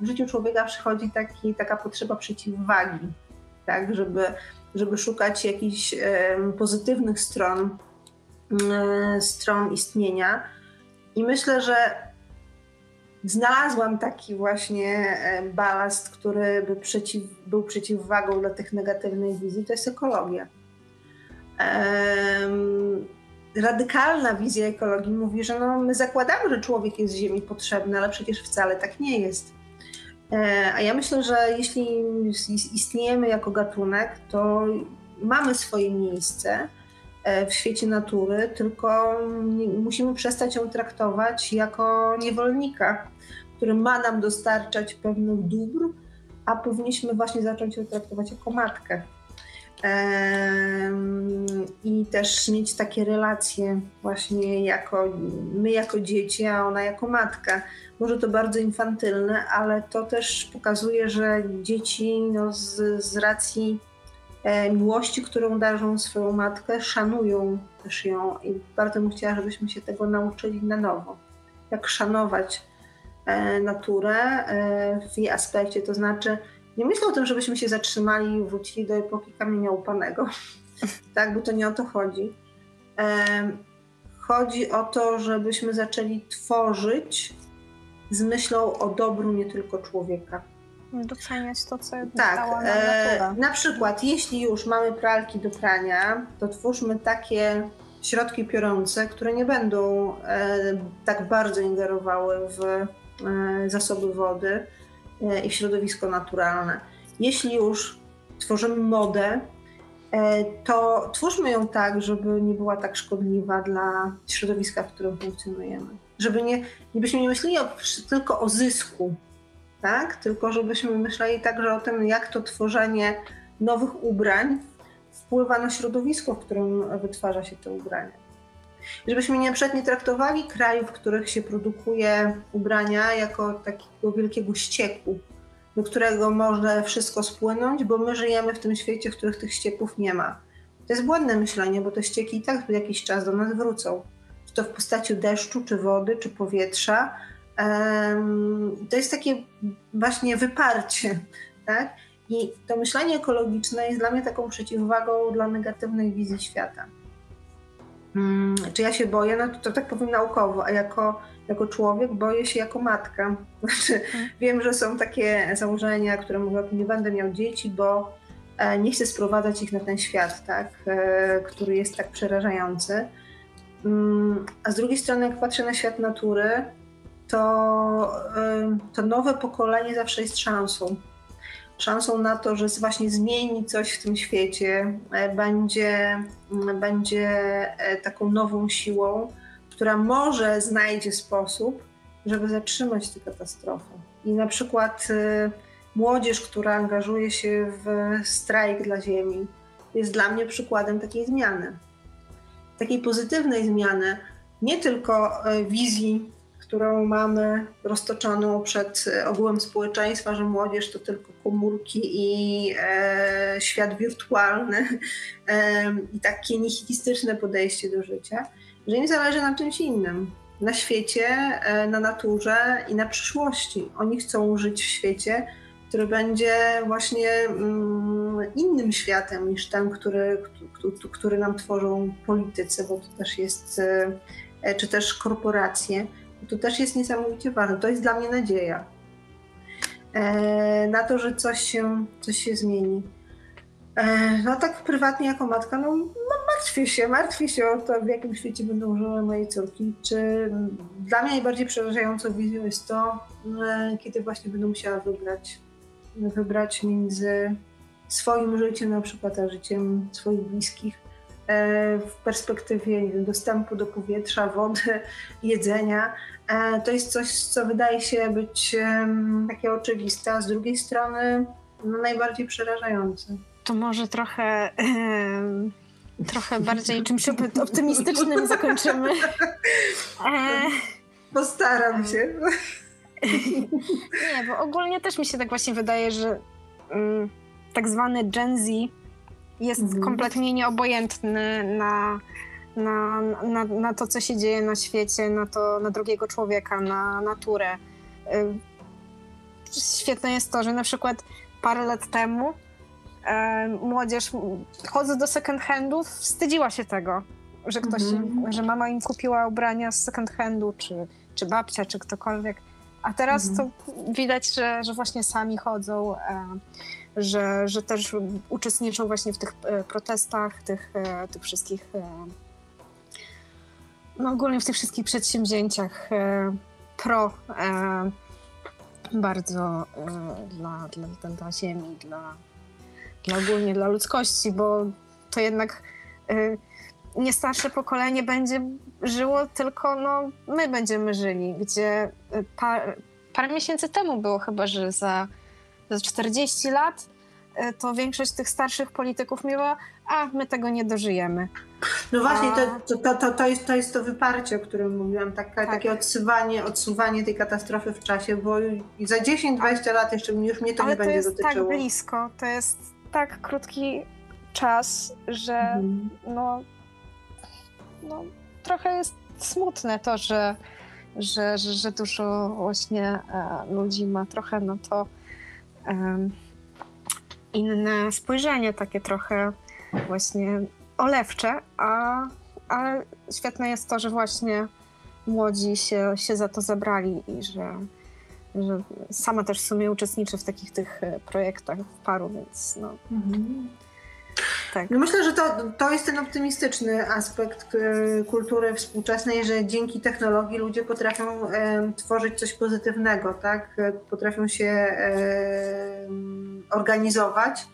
w życiu człowieka przychodzi taki, taka potrzeba przeciwwagi, tak, żeby, żeby szukać jakichś pozytywnych stron, stron istnienia. I myślę, że znalazłam taki właśnie balast, który by przeciw, był przeciwwagą dla tych negatywnych wizji, to jest ekologia. Radykalna wizja ekologii mówi, że no, my zakładamy, że człowiek jest Ziemi potrzebny, ale przecież wcale tak nie jest. E, a ja myślę, że jeśli istniejemy jako gatunek, to mamy swoje miejsce E, w świecie natury, tylko musimy przestać ją traktować jako niewolnika, który ma nam dostarczać pewnych dóbr, a powinniśmy właśnie zacząć ją traktować jako matkę. I też mieć takie relacje właśnie jako my jako dzieci, a ona jako matka. Może to bardzo infantylne, ale to też pokazuje, że dzieci no, z, z racji E, miłości, którą darzą swoją matkę, szanują też ją i bardzo bym chciała, żebyśmy się tego nauczyli na nowo. Jak szanować e, naturę e, w jej aspekcie, to znaczy nie myślę o tym, żebyśmy się zatrzymali i wrócili do epoki kamienia upanego, tak, bo to nie o to chodzi. Chodzi o to, żebyśmy zaczęli tworzyć z myślą o dobru nie tylko człowieka. doceniać to, co tak, dała nam e, natura. na przykład jeśli już mamy pralki do prania, to twórzmy takie środki piorące, które nie będą e, tak bardzo ingerowały w e, zasoby wody i w środowisko naturalne. Jeśli już tworzymy modę, e, to twórzmy ją tak, żeby nie była tak szkodliwa dla środowiska, w którym funkcjonujemy. Żeby nie, żebyśmy nie myśleli o, tylko o zysku, tak? tylko żebyśmy myśleli także o tym, jak to tworzenie nowych ubrań wpływa na środowisko, w którym wytwarza się te ubrania. Żebyśmy nie, nie traktowali krajów, w których się produkuje ubrania, jako takiego wielkiego ścieku, do którego może wszystko spłynąć, bo my żyjemy w tym świecie, w których tych ścieków nie ma. To jest błędne myślenie, bo te ścieki i tak w jakiś czas do nas wrócą. Czy to w postaci deszczu, czy wody, czy powietrza. To jest takie właśnie wyparcie, tak? I to myślenie ekologiczne jest dla mnie taką przeciwwagą dla negatywnej wizji świata. Hmm, czy ja się boję? No to, tak powiem naukowo, a jako, jako człowiek boję się jako matka. Znaczy, hmm. wiem, że są takie założenia, które mówią, nie będę miał dzieci, bo e, nie chcę sprowadzać ich na ten świat, tak, e, który jest tak przerażający. Hmm, a z drugiej strony, jak patrzę na świat natury, to, to nowe pokolenie zawsze jest szansą szansą na to, że właśnie zmieni coś w tym świecie, e, będzie, będzie e, taką nową siłą, która może znajdzie sposób, żeby zatrzymać tę katastrofę. I na przykład e, młodzież, która angażuje się w strajk dla Ziemi, jest dla mnie przykładem takiej zmiany. Takiej pozytywnej zmiany, nie tylko wizji którą mamy roztoczoną przed ogółem społeczeństwa, że młodzież to tylko komórki i e, świat wirtualny e, i takie nihilistyczne podejście do życia, że im zależy na czymś innym. Na świecie, e, na naturze i na przyszłości. Oni chcą żyć w świecie, który będzie właśnie mm, innym światem niż ten, który, który, który nam tworzą politycy, bo to też jest, e, czy też korporacje to też jest niesamowicie ważne. To jest dla mnie nadzieja e, na to, że coś się, coś się zmieni. E, no tak prywatnie jako matka, no, no martwię się, martwię się o to, w jakim świecie będą żyły moje córki. Czy dla mnie najbardziej przerażającą wizją jest to, e, kiedy właśnie będę musiała wybrać, wybrać między swoim życiem na przykład, a życiem swoich bliskich w perspektywie dostępu do powietrza, wody, jedzenia. E, to jest coś, co wydaje się być takie oczywiste, a z drugiej strony no, najbardziej przerażające. To może trochę, trochę bardziej czymś optymistycznym zakończymy. E, Postaram się. Nie, bo ogólnie też mi się tak właśnie wydaje, że mm, tak zwany Gen Z jest mhm. kompletnie nieobojętny na, na, na, na to, co się dzieje na świecie, na, to, na drugiego człowieka, na naturę. Świetne jest to, że na przykład parę lat temu e, młodzież, chodząc do second handów, wstydziła się tego, że ktoś, mhm. że mama im kupiła ubrania z second handu, czy, czy babcia, czy ktokolwiek. A teraz mhm. to widać, że, że właśnie sami chodzą. E, że, że też uczestniczą właśnie w tych e, protestach, tych, e, tych wszystkich, e, no ogólnie w tych wszystkich przedsięwzięciach pro bardzo dla, dla, dla ziemi, dla, dla ogólnie dla ludzkości, bo to jednak nie starsze pokolenie będzie żyło, tylko no, my będziemy żyli, gdzie par, parę miesięcy temu było chyba, że za za 40 lat, e, to większość tych starszych polityków mówiła, a my tego nie dożyjemy. No właśnie, to, to, to, to, jest, to jest to wyparcie, o którym mówiłam, tak. takie odsuwanie, odsuwanie tej katastrofy w czasie, bo za 10-20 lat jeszcze już mnie to Ale nie będzie dotyczyło. To jest tak blisko, to jest tak krótki czas, że mhm. no, no trochę jest smutne to, że, że, że, że dużo właśnie e, ludzi ma trochę na to inne spojrzenie, takie trochę właśnie olewcze, a, ale świetne jest to, że właśnie młodzi się, się za to zabrali i że, że sama też w sumie uczestniczę w takich tych e, projektach w paru, więc no. Mhm. Tak. No myślę, że to, to jest ten optymistyczny aspekt e, kultury współczesnej, że dzięki technologii ludzie potrafią e, tworzyć coś pozytywnego, tak? Potrafią się e, organizować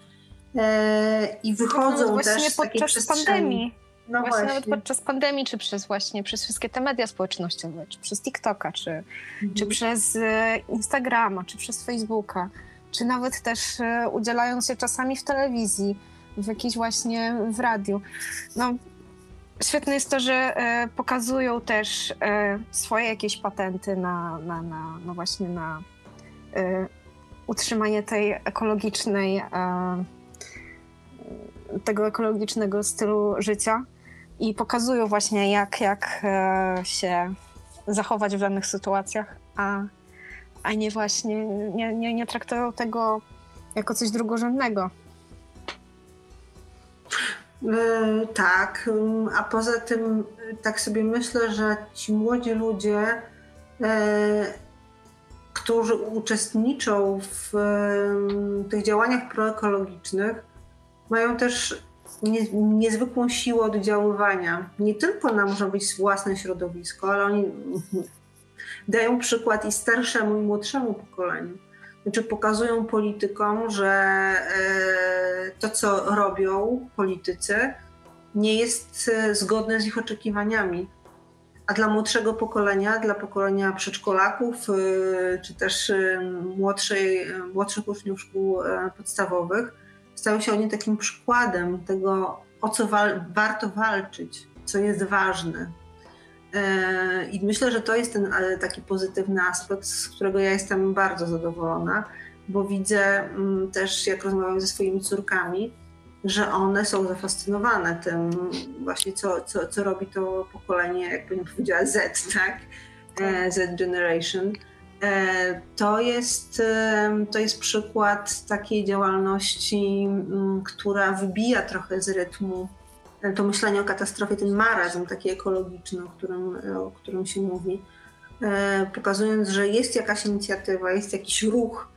e, i wychodzą no, też z podczas pandemii. No właśnie, właśnie, nawet podczas pandemii, czy przez właśnie przez wszystkie te media społecznościowe, czy przez TikToka, czy, mhm. czy przez e, Instagrama, czy przez Facebooka, czy nawet też e, udzielając się czasami w telewizji, w jakiejś właśnie w radiu. No, świetne jest to, że e, pokazują też swoje jakieś patenty na, na, na no właśnie na utrzymanie tej ekologicznej tego ekologicznego stylu życia i pokazują właśnie, jak, jak e, się zachować w danych sytuacjach, a, a nie właśnie, nie, nie, nie traktują tego jako coś drugorzędnego. Yy, tak, a poza tym tak sobie myślę, że ci młodzi ludzie, yy, którzy uczestniczą w tych działaniach proekologicznych, mają też nie, niezwykłą siłę oddziaływania. Nie tylko na może być własne środowisko, ale oni dają przykład i starszemu, i młodszemu pokoleniu. Znaczy pokazują politykom, że e, to, co robią politycy, nie jest e, zgodne z ich oczekiwaniami. A dla młodszego pokolenia, dla pokolenia przedszkolaków, e, czy też młodszej, młodszych uczniów szkół podstawowych, stały się oni takim przykładem tego, o co warto walczyć, co jest ważne. E, I myślę, że to jest ten taki pozytywny aspekt, z którego ja jestem bardzo zadowolona, bo widzę mm, też, jak rozmawiam ze swoimi córkami, że one są zafascynowane tym właśnie, co, co, co robi to pokolenie, jakby nie powiedziała Z, tak? E, Z Generation. E, to jest, e, to jest przykład takiej działalności, która wybija trochę z rytmu e, to myślenie o katastrofie, ten marazm taki ekologiczny, o którym, o którym się mówi, pokazując, że jest jakaś inicjatywa, jest jakiś ruch,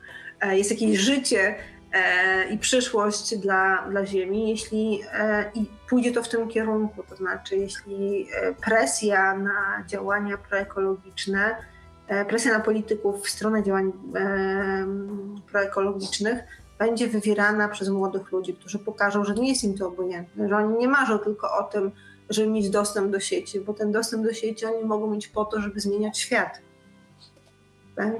jest jakieś życie i przyszłość dla, dla Ziemi, jeśli i pójdzie to w tym kierunku, to znaczy jeśli presja na działania proekologiczne E, presja na polityków w stronę działań e, proekologicznych będzie wywierana przez młodych ludzi, którzy pokażą, że nie jest im to obojętne, że oni nie marzą tylko o tym, żeby mieć dostęp do sieci, bo ten dostęp do sieci oni mogą mieć po to, żeby zmieniać świat. Tak?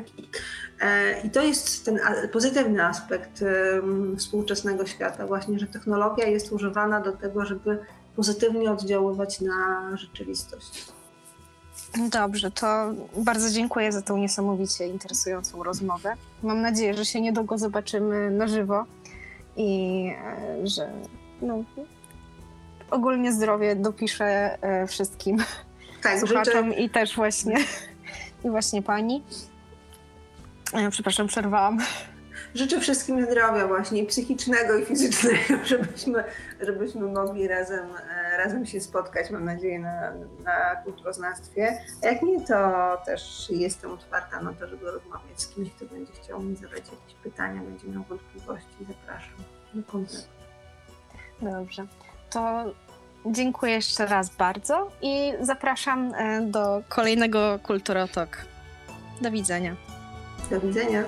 E, I to jest ten pozytywny aspekt współczesnego świata, właśnie, że technologia jest używana do tego, żeby pozytywnie oddziaływać na rzeczywistość. Dobrze, to bardzo dziękuję za tą niesamowicie interesującą rozmowę. Mam nadzieję, że się niedługo zobaczymy na żywo i e, że no, ogólnie zdrowie dopiszę e, wszystkim tak, słuchaczom życzę... i też właśnie i właśnie pani. E, przepraszam, przerwałam. Życzę wszystkim zdrowia właśnie psychicznego i fizycznego, żebyśmy, żebyśmy mogli razem, e, razem się spotkać, mam nadzieję, na, na kulturoznawstwie. A jak nie, to też jestem otwarta na to, żeby rozmawiać z kimś, kto będzie chciał mi zadać jakieś pytania, będzie miał wątpliwości. Zapraszam do kontaktu. Dobrze. To dziękuję jeszcze raz bardzo i zapraszam e, do kolejnego Kulturotok. Do widzenia. Do widzenia.